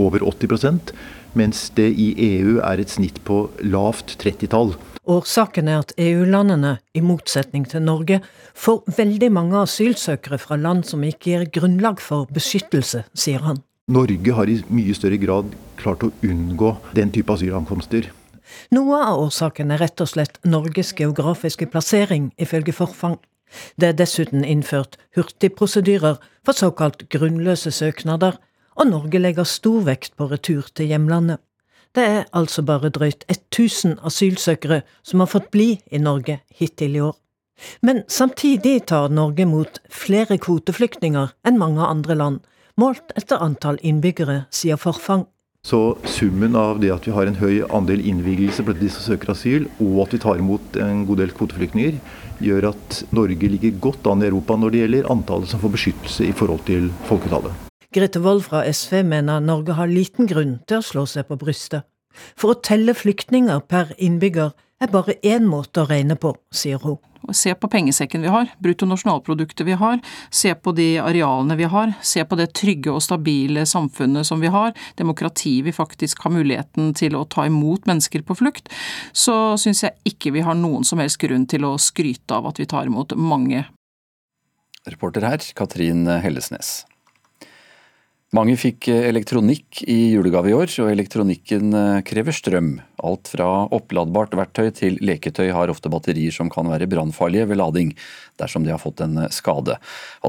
S22: over 80% mens det i EU er et snitt på lavt 30-tall.
S23: Årsaken er at EU-landene, i motsetning til Norge, får veldig mange asylsøkere fra land som ikke gir grunnlag for beskyttelse, sier han.
S22: Norge har i mye større grad klart å unngå den type asylankomster.
S23: Noe av årsaken er rett og slett Norges geografiske plassering, ifølge Forfang. Det er dessuten innført hurtigprosedyrer for såkalt grunnløse søknader, og Norge legger stor vekt på retur til hjemlandet. Det er altså bare drøyt 1000 asylsøkere som har fått bli i Norge hittil i år. Men samtidig tar Norge mot flere kvoteflyktninger enn mange andre land, målt etter antall innbyggere, sier Forfang.
S22: Så summen av det at vi har en høy andel innvigelse blant de som søker asyl, og at vi tar imot en god del kvoteflyktninger, gjør at Norge ligger godt an i Europa når det gjelder antallet som får beskyttelse i forhold til folketallet.
S23: Grete Wold fra SV mener Norge har liten grunn til å slå seg på brystet. For å telle flyktninger per innbygger er bare én måte å regne på, sier hun.
S24: Se på pengesekken vi har, bruttonasjonalproduktet vi har, se på de arealene vi har, se på det trygge og stabile samfunnet som vi har, demokratiet vi faktisk har muligheten til å ta imot mennesker på flukt, så syns jeg ikke vi har noen som helst grunn til å skryte av at vi tar imot mange
S21: Reporter her, Katrin Hellesnes. Mange fikk elektronikk i julegave i år, og elektronikken eh, krever strøm. Alt fra oppladbart verktøy til leketøy har ofte batterier som kan være brannfarlige ved lading, dersom de har fått en skade.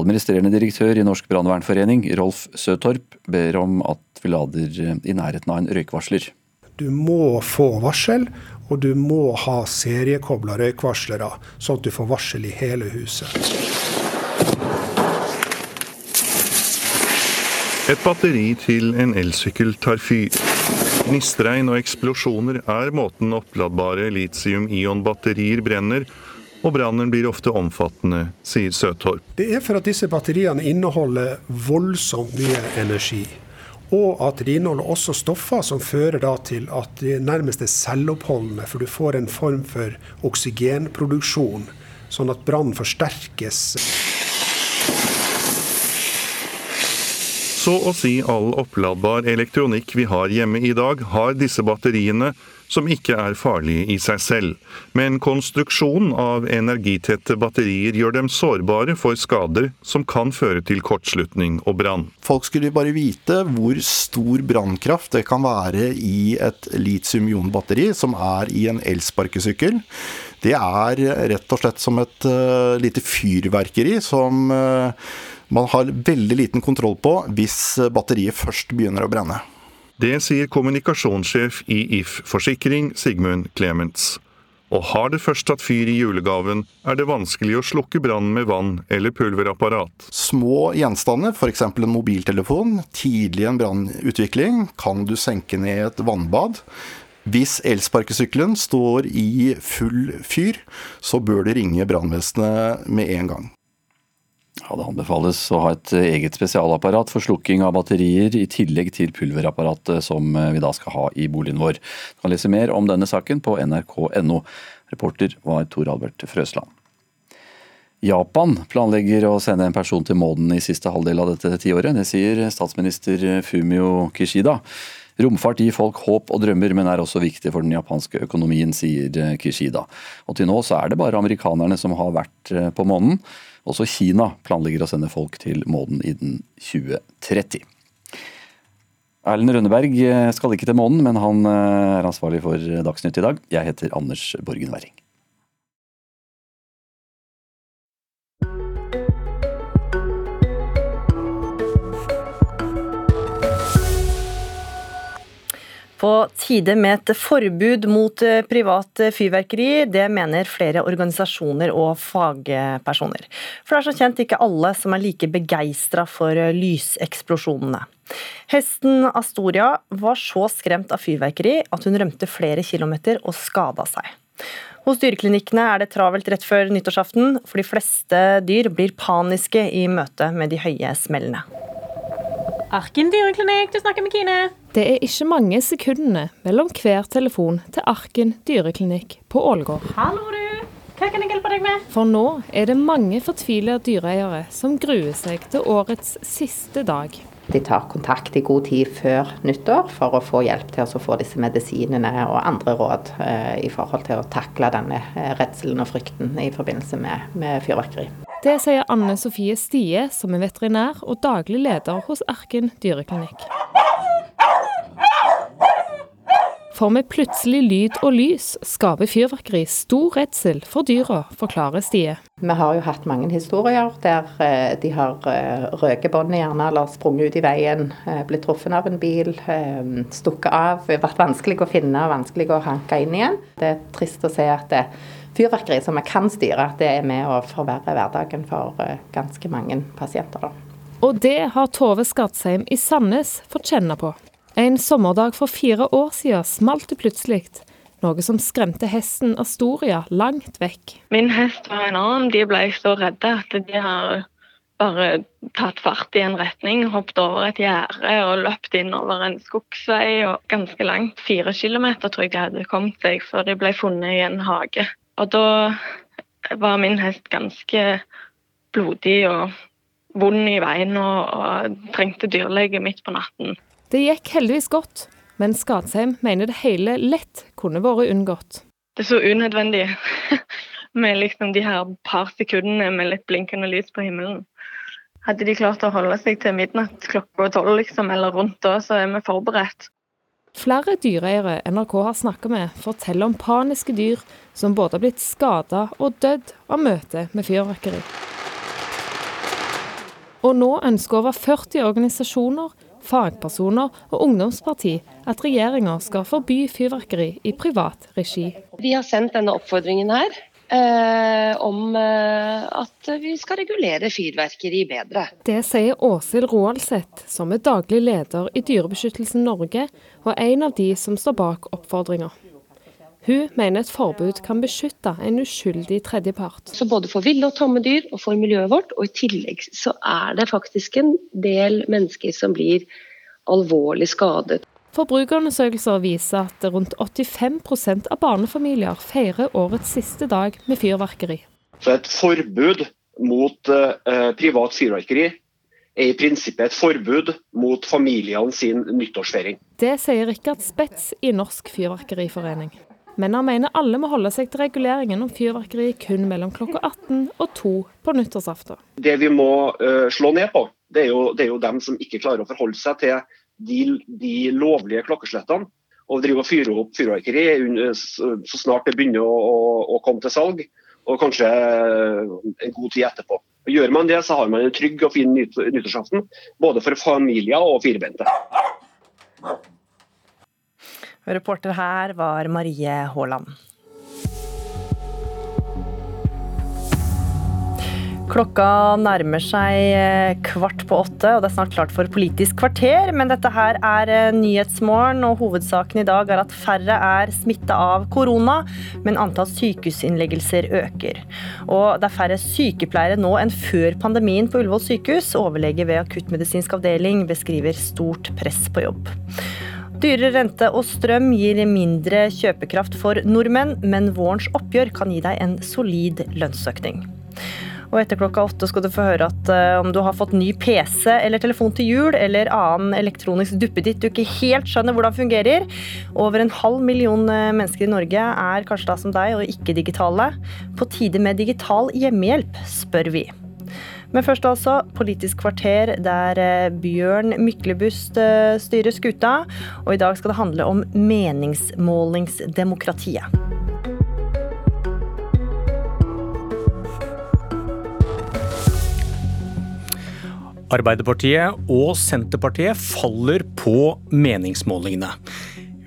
S21: Administrerende direktør i Norsk brannvernforening, Rolf Søtorp, ber om at vi lader i nærheten av en røykvarsler.
S10: Du må få varsel, og du må ha seriekobla røykvarslere, sånn at du får varsel i hele huset.
S11: Et batteri til en elsykkel tar fyr. Gnistregn og eksplosjoner er måten oppladbare litium-ion-batterier brenner, og brannen blir ofte omfattende, sier Søtorp.
S10: Det er for at disse batteriene inneholder voldsomt mye energi. Og at de inneholder også stoffer som fører til at de nærmest er selvoppholdende, for du får en form for oksygenproduksjon, sånn at brannen forsterkes.
S11: Så å si all oppladbar elektronikk vi har hjemme i dag, har disse batteriene, som ikke er farlige i seg selv. Men konstruksjonen av energitette batterier gjør dem sårbare for skader som kan føre til kortslutning og brann.
S12: Folk skulle bare vite hvor stor brannkraft det kan være i et litium-ion-batteri som er i en elsparkesykkel. Det er rett og slett som et uh, lite fyrverkeri som uh, man har veldig liten kontroll på hvis batteriet først begynner å brenne.
S11: Det sier kommunikasjonssjef i If Forsikring, Sigmund Clements. Og har det først tatt fyr i julegaven, er det vanskelig å slukke brannen med vann eller pulverapparat.
S12: Små gjenstander, f.eks. en mobiltelefon, tidlig i en brannutvikling kan du senke ned i et vannbad. Hvis elsparkesykkelen står i full fyr, så bør du ringe brannvesenet med en gang.
S21: Ja, Det anbefales å ha et eget spesialapparat for slukking av batterier, i tillegg til pulverapparatet som vi da skal ha i boligen vår. Du kan lese mer om denne saken på nrk.no. Reporter var Tor Albert Frøsland. Japan planlegger å sende en person til månen i siste halvdel av dette tiåret. Det sier statsminister Fumio Kishida. Romfart gir folk håp og drømmer, men er også viktig for den japanske økonomien, sier Kishida. Og til nå så er det bare amerikanerne som har vært på månen. Også Kina planlegger å sende folk til månen innen 2030. Erlend Rønneberg skal ikke til månen, men han er ansvarlig for Dagsnytt i dag. Jeg heter Anders Borgen Werring.
S2: På tide med et forbud mot privat fyrverkeri. Det mener flere organisasjoner og fagpersoner. For det er som kjent ikke alle som er like begeistra for lyseksplosjonene. Hesten Astoria var så skremt av fyrverkeri at hun rømte flere kilometer og skada seg. Hos dyreklinikkene er det travelt rett før nyttårsaften, for de fleste dyr blir paniske i møte med de høye smellene.
S25: Arken dyreklinikk, du snakker med Kine. Det er ikke mange sekundene mellom hver telefon til Arken dyreklinikk på Ålgård. Hallo, du. Hva kan jeg hjelpe deg med? For nå er det mange fortvila dyreeiere som gruer seg til årets siste dag.
S26: De tar kontakt i god tid før nyttår for å få hjelp til å få disse medisinene og andre råd eh, i forhold til å takle denne eh, redselen og frykten i forbindelse med, med fyrverkeri.
S25: Det sier Anne Sofie Stie, som er veterinær og daglig leder hos Arken dyreklinikk. For med plutselig lyd og lys skaper fyrverkeri stor redsel for dyra, forklarer Stie.
S26: Vi har jo hatt mange historier der eh, de har røkebåndet gjerne, eller sprunget ut i veien, blitt truffet av en bil, stukket av, vært vanskelig å finne, vanskelig å hanke inn igjen. Det er trist å se at det fyrverkeri som vi kan styre, det er med å forverre hverdagen for ganske mange pasienter. Da.
S25: Og det har Tove Skatsheim i Sandnes fått kjenne på. En sommerdag for fire år siden smalt det plutselig, noe som skremte hesten Astoria langt vekk.
S27: Min hest var en annen. De ble så redde at de har bare tatt fart i en retning, hoppet over et gjerde og løpt innover en skogsvei og ganske langt. Fire kilometer tror jeg de hadde kommet seg før de ble funnet i en hage. Og da var min hest ganske blodig og vond i beina og trengte dyrlege midt på natten.
S25: Det gikk heldigvis godt, men Skadsheim mener det hele lett kunne vært unngått.
S27: Det er så unødvendig med liksom de her par sekundene med litt blinkende lys på himmelen. Hadde de klart å holde seg til midnatt klokka tolv liksom, eller rundt da, så er vi forberedt.
S25: Flere dyreeiere NRK har snakka med, forteller om paniske dyr som både har blitt skada og dødd av møtet med fyrverkeri. Og nå ønsker over 40 organisasjoner, fagpersoner og ungdomsparti at regjeringa skal forby fyrverkeri i privat regi.
S28: Vi har sendt denne oppfordringen her eh, om eh, at vi skal regulere fyrverkeri bedre.
S25: Det sier Åshild Roaldseth, som er daglig leder i Dyrebeskyttelsen Norge, og en av de som står bak oppfordringa. Hun mener et forbud kan beskytte en uskyldig tredjepart.
S28: Så både for ville og tomme dyr og for miljøet vårt, og i tillegg så er det faktisk en del mennesker som blir alvorlig skadet.
S25: Forbrukerundersøkelser viser at rundt 85% av barnefamilier feirer årets siste dag med fyrverkeri.
S29: Så et forbud mot eh, privat fyrverkeri er i prinsippet et forbud mot familiene sin nyttårsfeiring.
S25: Det sier Rikard Spets i Norsk Fyrverkeriforening. Men han mener alle må holde seg til reguleringen om fyrverkeri kun mellom klokka 18 og 2 på nyttårsaften.
S29: Det vi må uh, slå ned på, det er, jo, det er, jo, dem som ikke klarer å forholde seg til de, de lovlige klokkeslettene. Og driver og fyrer opp fyrverkeri så snart det begynner å, å, å, komme til salg, og kanskje en god tid etterpå. Og gjør man det, så har man en trygg og fin nyttårsaften, både for familier og firbente.
S2: Reporter her var Marie Haaland. Klokka nærmer seg eh, kvart på åtte, og det er snart klart for Politisk kvarter. Men dette her er eh, Nyhetsmorgen, og hovedsaken i dag er at færre er smitta av korona, men antall sykehusinnleggelser øker. Og det er færre sykepleiere nå enn før pandemien på Ullevål sykehus. Overlege ved akuttmedisinsk avdeling beskriver stort press på jobb. Dyrere rente og strøm gir mindre kjøpekraft for nordmenn, men vårens oppgjør kan gi deg en solid lønnsøkning. Og etter klokka åtte skal du få høre at uh, om du har fått ny PC eller telefon til jul, eller annen elektronisk duppeditt du ikke helt skjønner hvordan fungerer. Over en halv million eh, mennesker i Norge er kanskje da som deg og ikke digitale. På tide med digital hjemmehjelp, spør vi. Men først altså Politisk kvarter, der eh, Bjørn Myklebust eh, styrer skuta. Og i dag skal det handle om meningsmålingsdemokratiet.
S30: Arbeiderpartiet og Senterpartiet faller på meningsmålingene.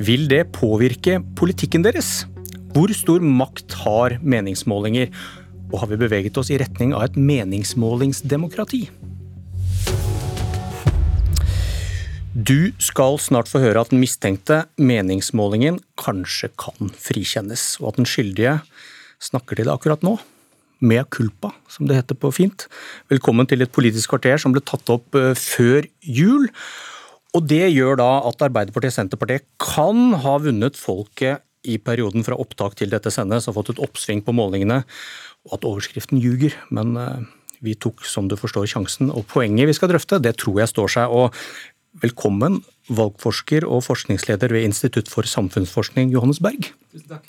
S30: Vil det påvirke politikken deres? Hvor stor makt har meningsmålinger? og har vi beveget oss i retning av et meningsmålingsdemokrati? Du skal snart få høre at den mistenkte meningsmålingen kanskje kan frikjennes, og at den skyldige snakker til det akkurat nå. Mea culpa, som det heter på fint. Velkommen til et politisk kvarter som ble tatt opp eh, før jul. Og det gjør da at Arbeiderpartiet og Senterpartiet kan ha vunnet folket i perioden fra opptak til dette sendes, har fått et oppsving på målingene og at overskriften ljuger. Men eh, vi tok, som du forstår, sjansen. Og poenget vi skal drøfte, det tror jeg står seg. Og velkommen, valgforsker og forskningsleder ved Institutt for samfunnsforskning, Johannes Berg. Tusen takk.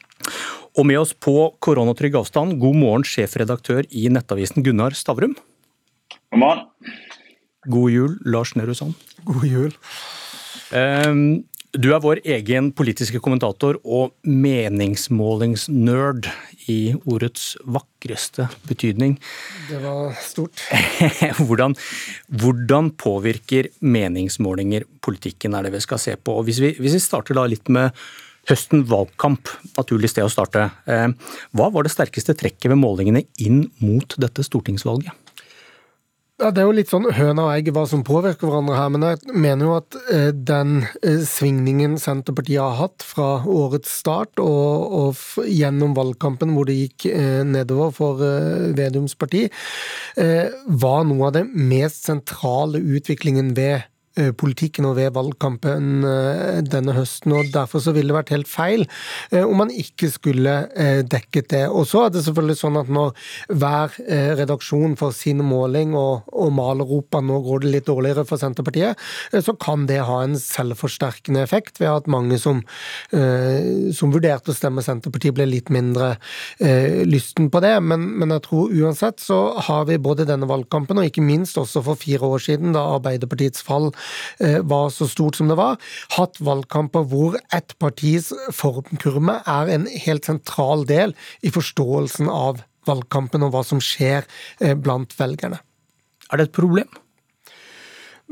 S30: Og med oss på koronatrygg avstand, god morgen, sjefredaktør i Nettavisen Gunnar Stavrum.
S31: God morgen.
S30: God jul, Lars Nehru Sand.
S32: God jul.
S30: Um, du er vår egen politiske kommentator og meningsmålingsnerd i ordets vakreste betydning.
S32: Det var stort.
S30: hvordan, hvordan, påvirker meningsmålinger politikken, er det vi skal se på. Hvis vi, hvis vi starter da litt med høsten valgkamp, naturlig sted å starte. Eh, hva var det sterkeste trekket ved målingene inn mot dette stortingsvalget?
S32: Ja, Det er jo litt sånn høna og egg hva som påvirker hverandre her, men jeg mener jo at eh, den eh, svingningen Senterpartiet har hatt fra årets start og, og gjennom valgkampen hvor det gikk eh, nedover for Vedums parti, var noe av det mest sentrale utviklingen ved politikken og ved valgkampen denne høsten. og Derfor så ville det vært helt feil om man ikke skulle dekket det. Og så er det selvfølgelig sånn at når hver redaksjon får sin måling og, og maler opp at nå går det litt dårligere for Senterpartiet, så kan det ha en selvforsterkende effekt ved at mange som, som vurderte å stemme Senterpartiet, ble litt mindre lysten på det. Men, men jeg tror uansett så har vi både denne valgkampen og ikke minst også for fire år siden, da Arbeiderpartiets fall eh, var så stort som det var, hatt valgkamper hvor ett partis formkurve er en helt sentral del i forståelsen av valgkampen og hva som skjer eh, blant velgerne.
S30: Er det et problem?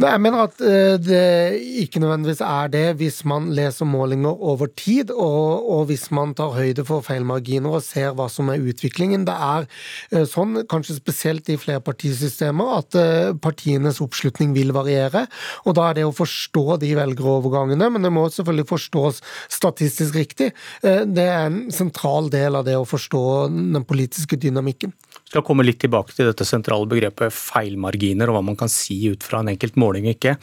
S32: Jeg mener at eh, det ikke nødvendigvis er det hvis man leser målinger over tid, og, og, hvis man tar høyde for feilmarginer og ser hva som er utviklingen. Det er eh, sånn, kanskje spesielt i flerpartisystemer, at eh, partienes oppslutning vil variere. og Da er det å forstå de velgerovergangene, men det må selvfølgelig forstås statistisk riktig. Det er en sentral del av det å forstå den politiske dynamikken
S30: skal komme litt tilbake til dette sentrale begrepet feilmarginer, og hva man kan si ut fra en enkelt måling ikke.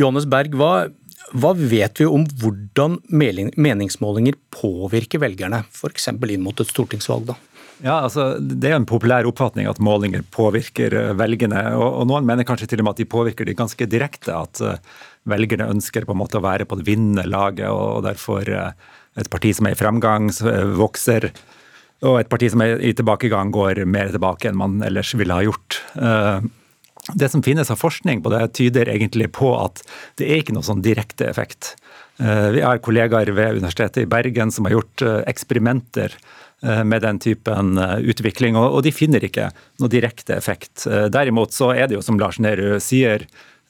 S30: Johannes Berg, hva, hva vet vi om hvordan meningsmålinger påvirker velgerne, f.eks. inn mot et stortingsvalg? da?
S33: Ja, altså, Det er en populær oppfatning at målinger påvirker eh, velgerne. Og, og Noen mener kanskje til og med at de påvirker de ganske direkte. At uh, velgerne ønsker på en måte å være på det vinnende laget, og, og derfor uh, et parti som er i fremgang, vokser og et parti som er i tilbakegang, går mer tilbake enn man ellers ville ha gjort. Eh, det som finnes av forskning på det, tyder egentlig på at det er ikke noe sånn direkte effekt. Eh, vi har kollegaer ved Universitetet i Bergen som har gjort eh, eksperimenter med den typen utvikling, og de finner ikke noe direkte effekt. Derimot så er det jo, som Lars Nehru sier,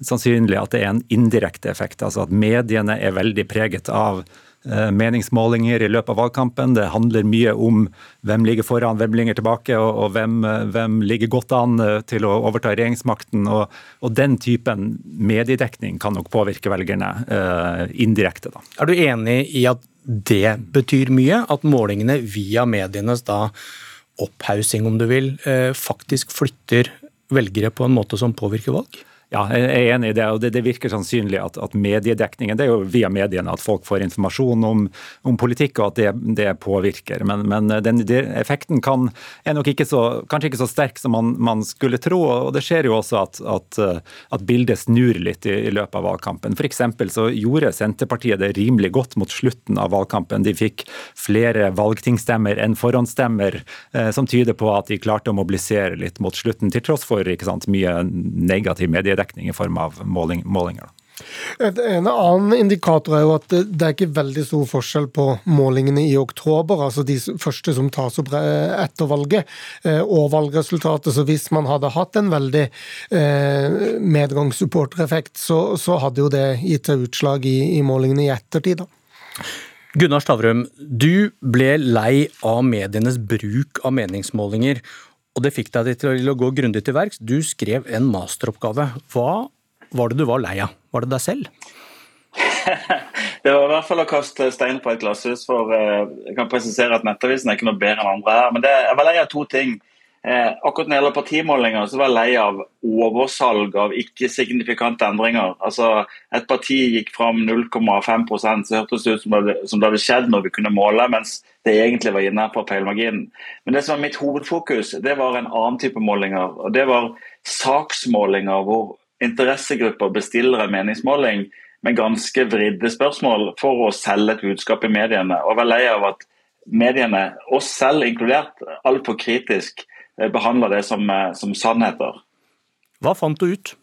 S33: sannsynlig at det er en indirekte effekt. Altså at mediene er veldig preget av meningsmålinger i løpet av valgkampen. Det handler mye om hvem ligger foran, hvem ligger tilbake, og, og hvem, eh, hvem, ligger godt an eh, til å overta regjeringsmakten. Og, og den typen mediedekning kan nok påvirke velgerne eh, indirekte. Da.
S30: Er du enig i at det betyr mye? At målingene via medienes da opphaussing, om du vil, eh, faktisk flytter velgere på en måte som påvirker valg?
S33: Ja, jeg er enig i det. og Det, det virker sannsynlig at, at, mediedekningen Det er jo via mediene at folk får informasjon om, om politikk, og at det, det påvirker. Men, men den, effekten kan, er nok ikke så, kanskje ikke så sterk som man, man skulle tro. og Det skjer jo også at, at, at bildet snur litt i, i løpet av valgkampen. F.eks. så gjorde Senterpartiet det rimelig godt mot slutten av valgkampen. De fikk flere valgtingsstemmer enn forhåndsstemmer, eh, som tyder på at de klarte å mobilisere litt mot slutten, til tross for sant, mye negativ mediedekning dekning i form av måling, målinger.
S32: En annen indikator er jo at det er ikke veldig stor forskjell på målingene i oktober, altså de første som tas opp etter valget, eh, og valgresultatet. Så hvis man hadde hatt en veldig eh, medgangssupportereffekt, så, så, hadde jo det gitt seg utslag i, i målingene i ettertid. da.
S30: Gunnar Stavrum, du ble lei av medienes bruk av meningsmålinger, og det fikk deg til å gå grundig til verks. Du skrev en masteroppgave. Hva var det du var lei av? Var det deg selv?
S31: det var i hvert fall å kaste stein på et glasshus. for eh, Jeg kan presisere at Nettavisen er ikke noe bedre enn andre her. Men det, jeg var lei av to ting. Eh, akkurat når det gjelder partimålinger, så var jeg lei av oversalg av ikke-signifikante endringer. Altså, Et parti gikk fram 0,5% så hørtes det ut som det, som det hadde skjedd når vi kunne måle, mens det egentlig var inne på feilmarginen. Men det som var mitt hovedfokus, det var en annen type målinger. og Det var saksmålinger hvor interessegrupper bestiller en meningsmåling med ganske vridde spørsmål for å selge et budskap i mediene. Og var lei av at mediene, oss selv inkludert, altfor kritisk behandle det som, eh, som, sannheter.
S30: Hva fant du ut?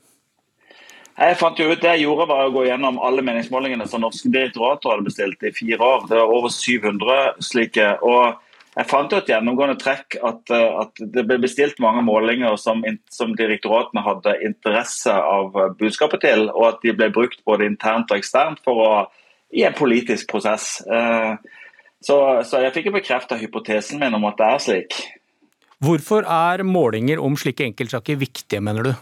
S31: Jeg fant jo ut Det jeg gjorde, var å gå gjennom alle meningsmålingene som norske direktorater hadde bestilt i fire år. Det var over 700 slike. og jeg fant jo et gjennomgående trekk at, eh, at, det ble bestilt mange målinger som, som, direktoratene hadde interesse av budskapet til, og at de ble brukt både internt og eksternt for å, i en politisk prosess. Så, så jeg fikk bekrefta hypotesen min om at det er slik.
S30: Hvorfor er målinger om slike enkeltsaker viktige, mener du?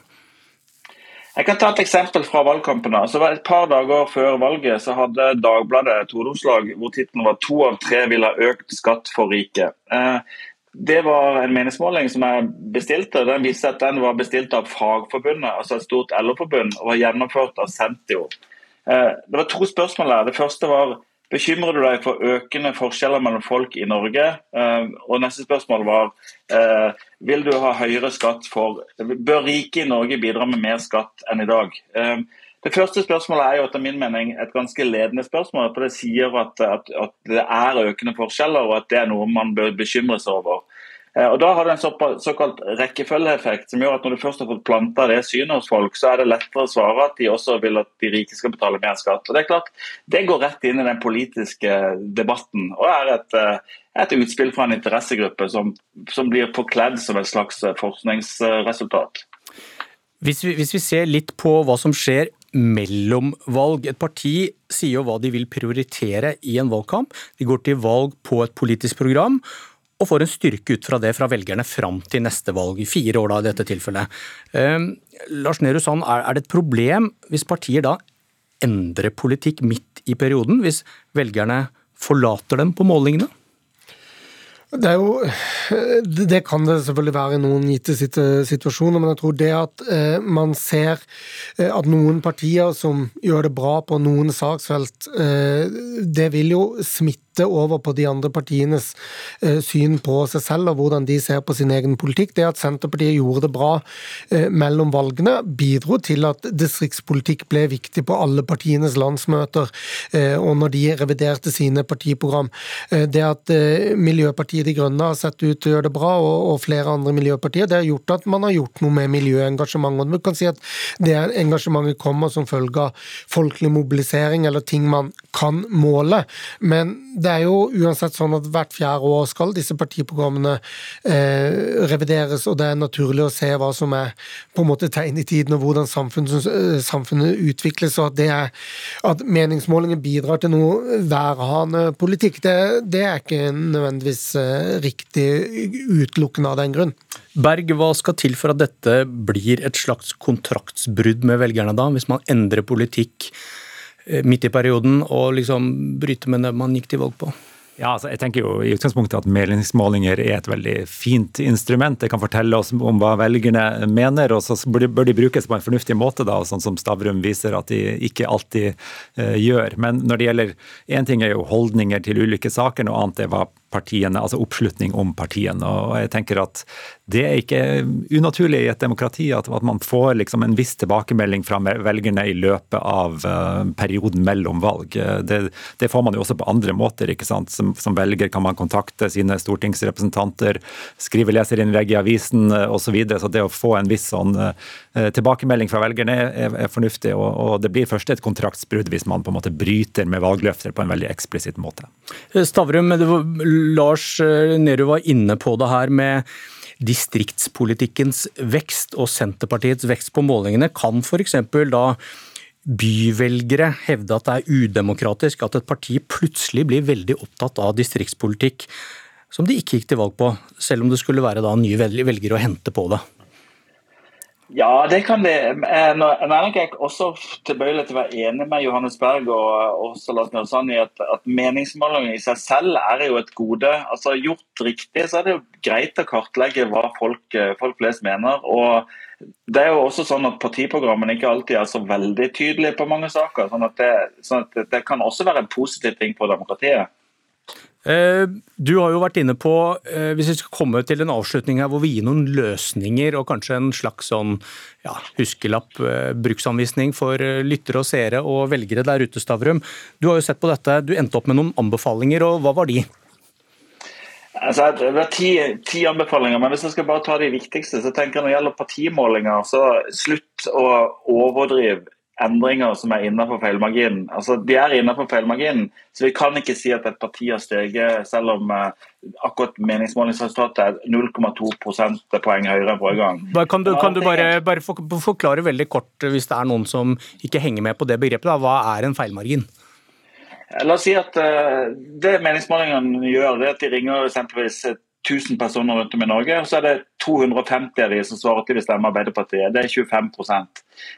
S31: Jeg kan ta et eksempel fra valgkampene. Så Et par dager før valget så hadde Dagbladet et hovedoppslag hvor tittelen var 'To av tre vil ha økt skatt for rike'. Eh, Det var en meningsmåling som jeg bestilte. Den viste at den var bestilt av Fagforbundet, altså et stort LO-forbund, og var gjennomført av Sentio. Eh, det var to spørsmål her. Det første var Bekymrer du deg for økende forskjeller mellom folk i Norge? Eh, og neste spørsmål var vil du ha høyere skatt for Bør rike i Norge bidra med mer skatt enn i dag? Det første spørsmålet er jo etter min mening et ganske ledende spørsmål. for Det sier at, at, at, det er økende forskjeller, og at det er noe man bør bekymre seg over. Eh, og Da har det en såkalt rekkefølgeeffekt, som gjør at når du først har fått planta det synet hos folk, så er det lettere å svare at de også vil at de rike skal betale mer skatt. Og Det er klart, det går rett inn i den politiske debatten, og er et, eh, et utspill fra en interessegruppe som, som blir forkledd som et slags forskningsresultat.
S30: Hvis vi, hvis vi, ser litt på hva som skjer mellom valg. Et parti sier jo hva de vil prioritere i en valgkamp. De går til valg på et politisk program og får en styrke ut fra det fra velgerne fram til neste valg, i fire år da i dette tilfellet. Eh, Lars Nehru Sand, er det et problem hvis partier da endrer politikk midt i perioden, hvis velgerne forlater dem på målingene?
S32: Det, jo, det, kan det selvfølgelig være i noen gitte situasjoner, men jeg tror det at eh, man ser eh, at noen partier som gjør det bra på noen saksfelt, eh, det vil jo smitte over på de andre partienes eh, syn på seg selv og hvordan de ser på sin egen politikk. Det at Senterpartiet gjorde det bra eh, mellom valgene, bidro til at distriktspolitikk ble viktig på alle partienes landsmøter eh, og når de reviderte sine partiprogram. Det at Miljøpartiet De Grønne har sett ut til å gjøre det bra, og flere andre miljøpartier, det har gjort at man har gjort noe med miljøengasjementet. Og du kan si at Det engasjementet kommer som følge av folkelig mobilisering eller ting man kan måle. men det det er jo uansett sånn at hvert fjerde år skal disse partiprogrammene eh, revideres, og det er naturlig å se hva som er på en måte tegn i tiden, og hvordan samfunnet, eh, samfunnet utvikles. og at, det er, at meningsmålinger bidrar til noe værhane politikk, det, det er ikke nødvendigvis eh, riktig utelukkende av den grunn.
S30: Berg, hva skal til for at dette blir et slags kontraktsbrudd med velgerne da, hvis man endrer politikk midt i perioden og liksom bryte med det man gikk til valg på?
S33: Ja, altså jeg tenker jo i utgangspunktet at Meningsmålinger er et veldig fint instrument. Det kan fortelle oss om hva velgerne mener, og så bør de brukes på en fornuftig måte, da, sånn som Stavrum viser at de ikke alltid uh, gjør. Men når det gjelder Én ting er jo holdninger til ulike saker, noe annet er hva partiene, altså oppslutning om partiene. Og jeg tenker at det er ikke unaturlig i et demokrati at, at man får liksom en viss tilbakemelding fra velgerne i løpet av uh, perioden mellom valg. Det, det, får man jo også på andre måter. ikke sant? Som, som, velger kan man kontakte sine stortingsrepresentanter, skrive leserinnlegg i avisen osv. Så, videre. så det å få en viss sånn uh, tilbakemelding fra velgerne er, er fornuftig. Og, og, det blir først et kontraktsbrudd hvis man på en måte bryter med valgløfter på en veldig eksplisitt måte.
S30: Stavrum, det var Lars eh, Nehru var inne på det her med distriktspolitikkens vekst og Senterpartiets vekst på målingene. Kan f.eks. da byvelgere hevde at det er udemokratisk at et parti plutselig blir veldig opptatt av distriktspolitikk som de ikke gikk til valg på, selv om det skulle være da nye velgere å hente på det?
S31: Ja, det kan det. Eh, nå er jeg også tilbøyelig til å være enig med Johannes Berg og også Lars Njølsand i at, at meningsmålinger i seg selv er jo et gode. Altså Gjort riktig så er det jo greit å kartlegge hva folk, eh, folk flest mener. og det er jo også sånn at Partiprogrammene ikke alltid er så veldig tydelige på mange saker. sånn at det, sånn at det kan også være en positiv ting på demokratiet.
S30: Eh, du har jo vært inne på, eh, hvis vi skal komme til en avslutning her hvor vi gir noen løsninger og kanskje en slags sånn ja, huskelapp, eh, bruksanvisning for lyttere og seere og velgere der ute, Stavrum. Du har jo sett på dette, du endte opp med noen anbefalinger, og hva var de?
S31: Altså, det var ti, ti, anbefalinger, men hvis jeg skal bare ta de viktigste, så tenker jeg når det gjelder partimålinger, så slutt å overdrive endringer som er innenfor feilmarginen. Altså, de er innenfor feilmarginen, så vi kan ikke si at et parti har steget selv om uh, akkurat meningsmålingsresultatet er 0,2 prosentpoeng høyere enn forrige gang.
S30: Kan du, kan du bare, bare, forklare veldig kort, hvis det er noen som ikke henger med på det begrepet, da, hva er en feilmargin?
S31: La oss si at uh, Det meningsmålingene gjør, det at de ringer eksempelvis 1000 personer rundt om i Norge, og så er det 250 av de som svarer til de stemmer Arbeiderpartiet. Det er 25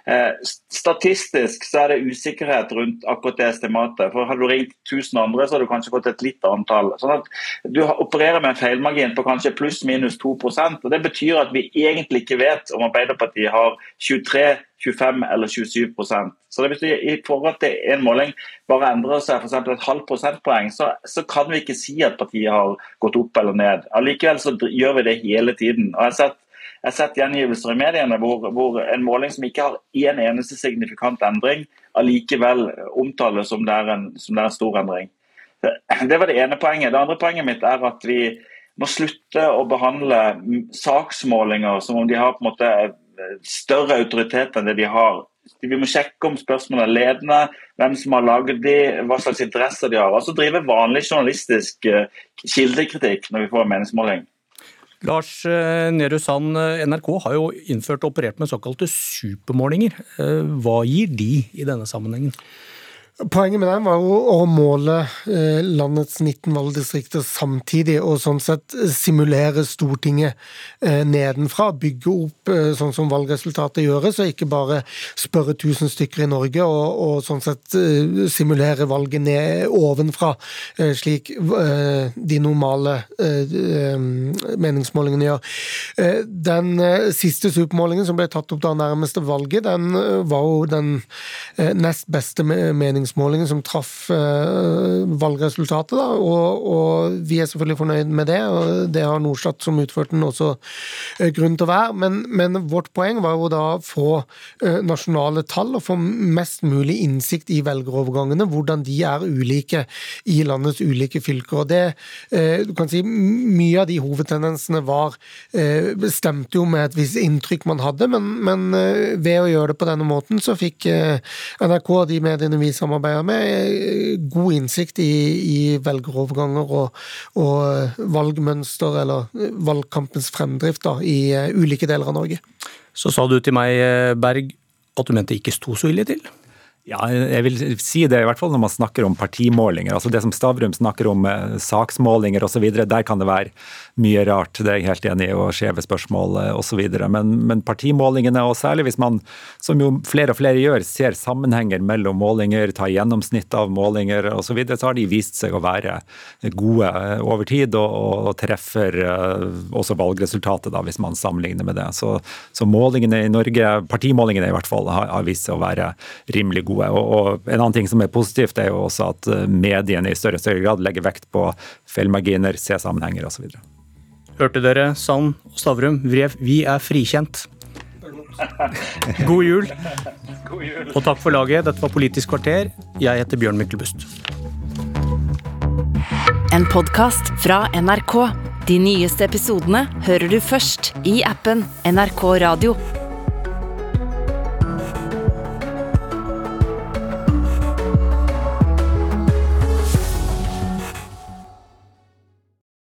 S31: eh, Statistisk så er det usikkerhet rundt akkurat det estimatet. for Hadde du ringt 1000 andre, så hadde du kanskje fått et litt antall. Sånn at Du opererer med en feilmargin på kanskje pluss-minus 2% og Det betyr at vi egentlig ikke vet om Arbeiderpartiet har 23 25 eller 27% Så det betyr I forhold til en måling bare endrer seg f.eks. et halvt prosentpoeng, så, så, kan vi ikke si at partiet har gått opp eller ned. Allikevel så gjør vi det hele tiden. Og Jeg har sett, jeg har sett gjengivelser i mediene hvor, hvor, en måling som ikke har én en eneste signifikant endring, allikevel omtales som det er en, det er en stor endring. Det var det ene poenget. Det andre poenget mitt er at vi må slutte å behandle saksmålinger som om de har på en måte større autoritet enn det de har. Vi må sjekke om spørsmålene er ledende, hvem som har laget de, hva slags interesser de har. Altså drive vanlig journalistisk eh, kildekritikk når vi får en meningsmåling.
S30: Lars eh, Nehru Sand, eh, NRK har jo innført og operert med såkalte supermålinger. Hva gir de i denne sammenhengen?
S32: Poenget med den var jo å måle eh, landets 19 valgdistrikter samtidig, og sånn sett simulere Stortinget eh, nedenfra. Bygge opp eh, sånn som valgresultatet gjøres, og ikke bare spørre 1000 stykker i Norge, og, og sånn sett simulere valget ned ovenfra, slik de normale meningsmålingene gjør. Den siste supermålingen som ble tatt opp da nærmeste valget, den var jo den nest beste meningsmålingen meningsmålingen som traff uh, valgresultatet. Da, og, og, vi er selvfølgelig fornøyd med det, og det har Norstat som utførte den også uh, grunn til å være. Men, men, vårt poeng var jo da å få uh, nasjonale tall og få mest mulig innsikt i velgerovergangene, hvordan de er ulike i landets ulike fylker. Og det, du kan si Mye av de hovedtendensene var stemte jo med et visst inntrykk man hadde, men, men ved å gjøre det på denne måten, så fikk NRK og de mediene vi samarbeidet samarbeider med, god innsikt i, i velgeroverganger og, og, valgmønster, eller valgkampens fremdrift da, i eh, ulike deler av Norge.
S30: Så sa du til meg, eh, Berg, at du mente det ikke sto så ille til?
S33: Ja, jeg vil si det i hvert fall når man snakker om partimålinger. altså Det som Stavrum snakker om, eh, saksmålinger osv., der kan det være mye rart. Det er jeg helt enig i, og skjeve spørsmål eh, osv. Men, men partimålingene, og særlig hvis man, som jo flere og flere gjør, ser sammenhenger mellom målinger, tar gjennomsnitt av målinger osv., så, videre, så har de vist seg å være gode eh, over tid, og, og treffer også valgresultatet, da, hvis man sammenligner med det. Så, så målingene i Norge, partimålingene i hvert fall, har, har vist seg å være rimelig gode. Og, og, En annen ting som er positivt, er jo også at eh, mediene i større og større grad legger vekt på feilmarginer, se sammenhenger osv.
S30: Hørte dere, Sand og Stavrum? Vi er frikjent. God jul. God jul. Og takk for laget. Dette var Politisk kvarter. Jeg heter Bjørn Myklebust.
S34: En podkast fra NRK. De nyeste episodene hører du først i appen NRK Radio.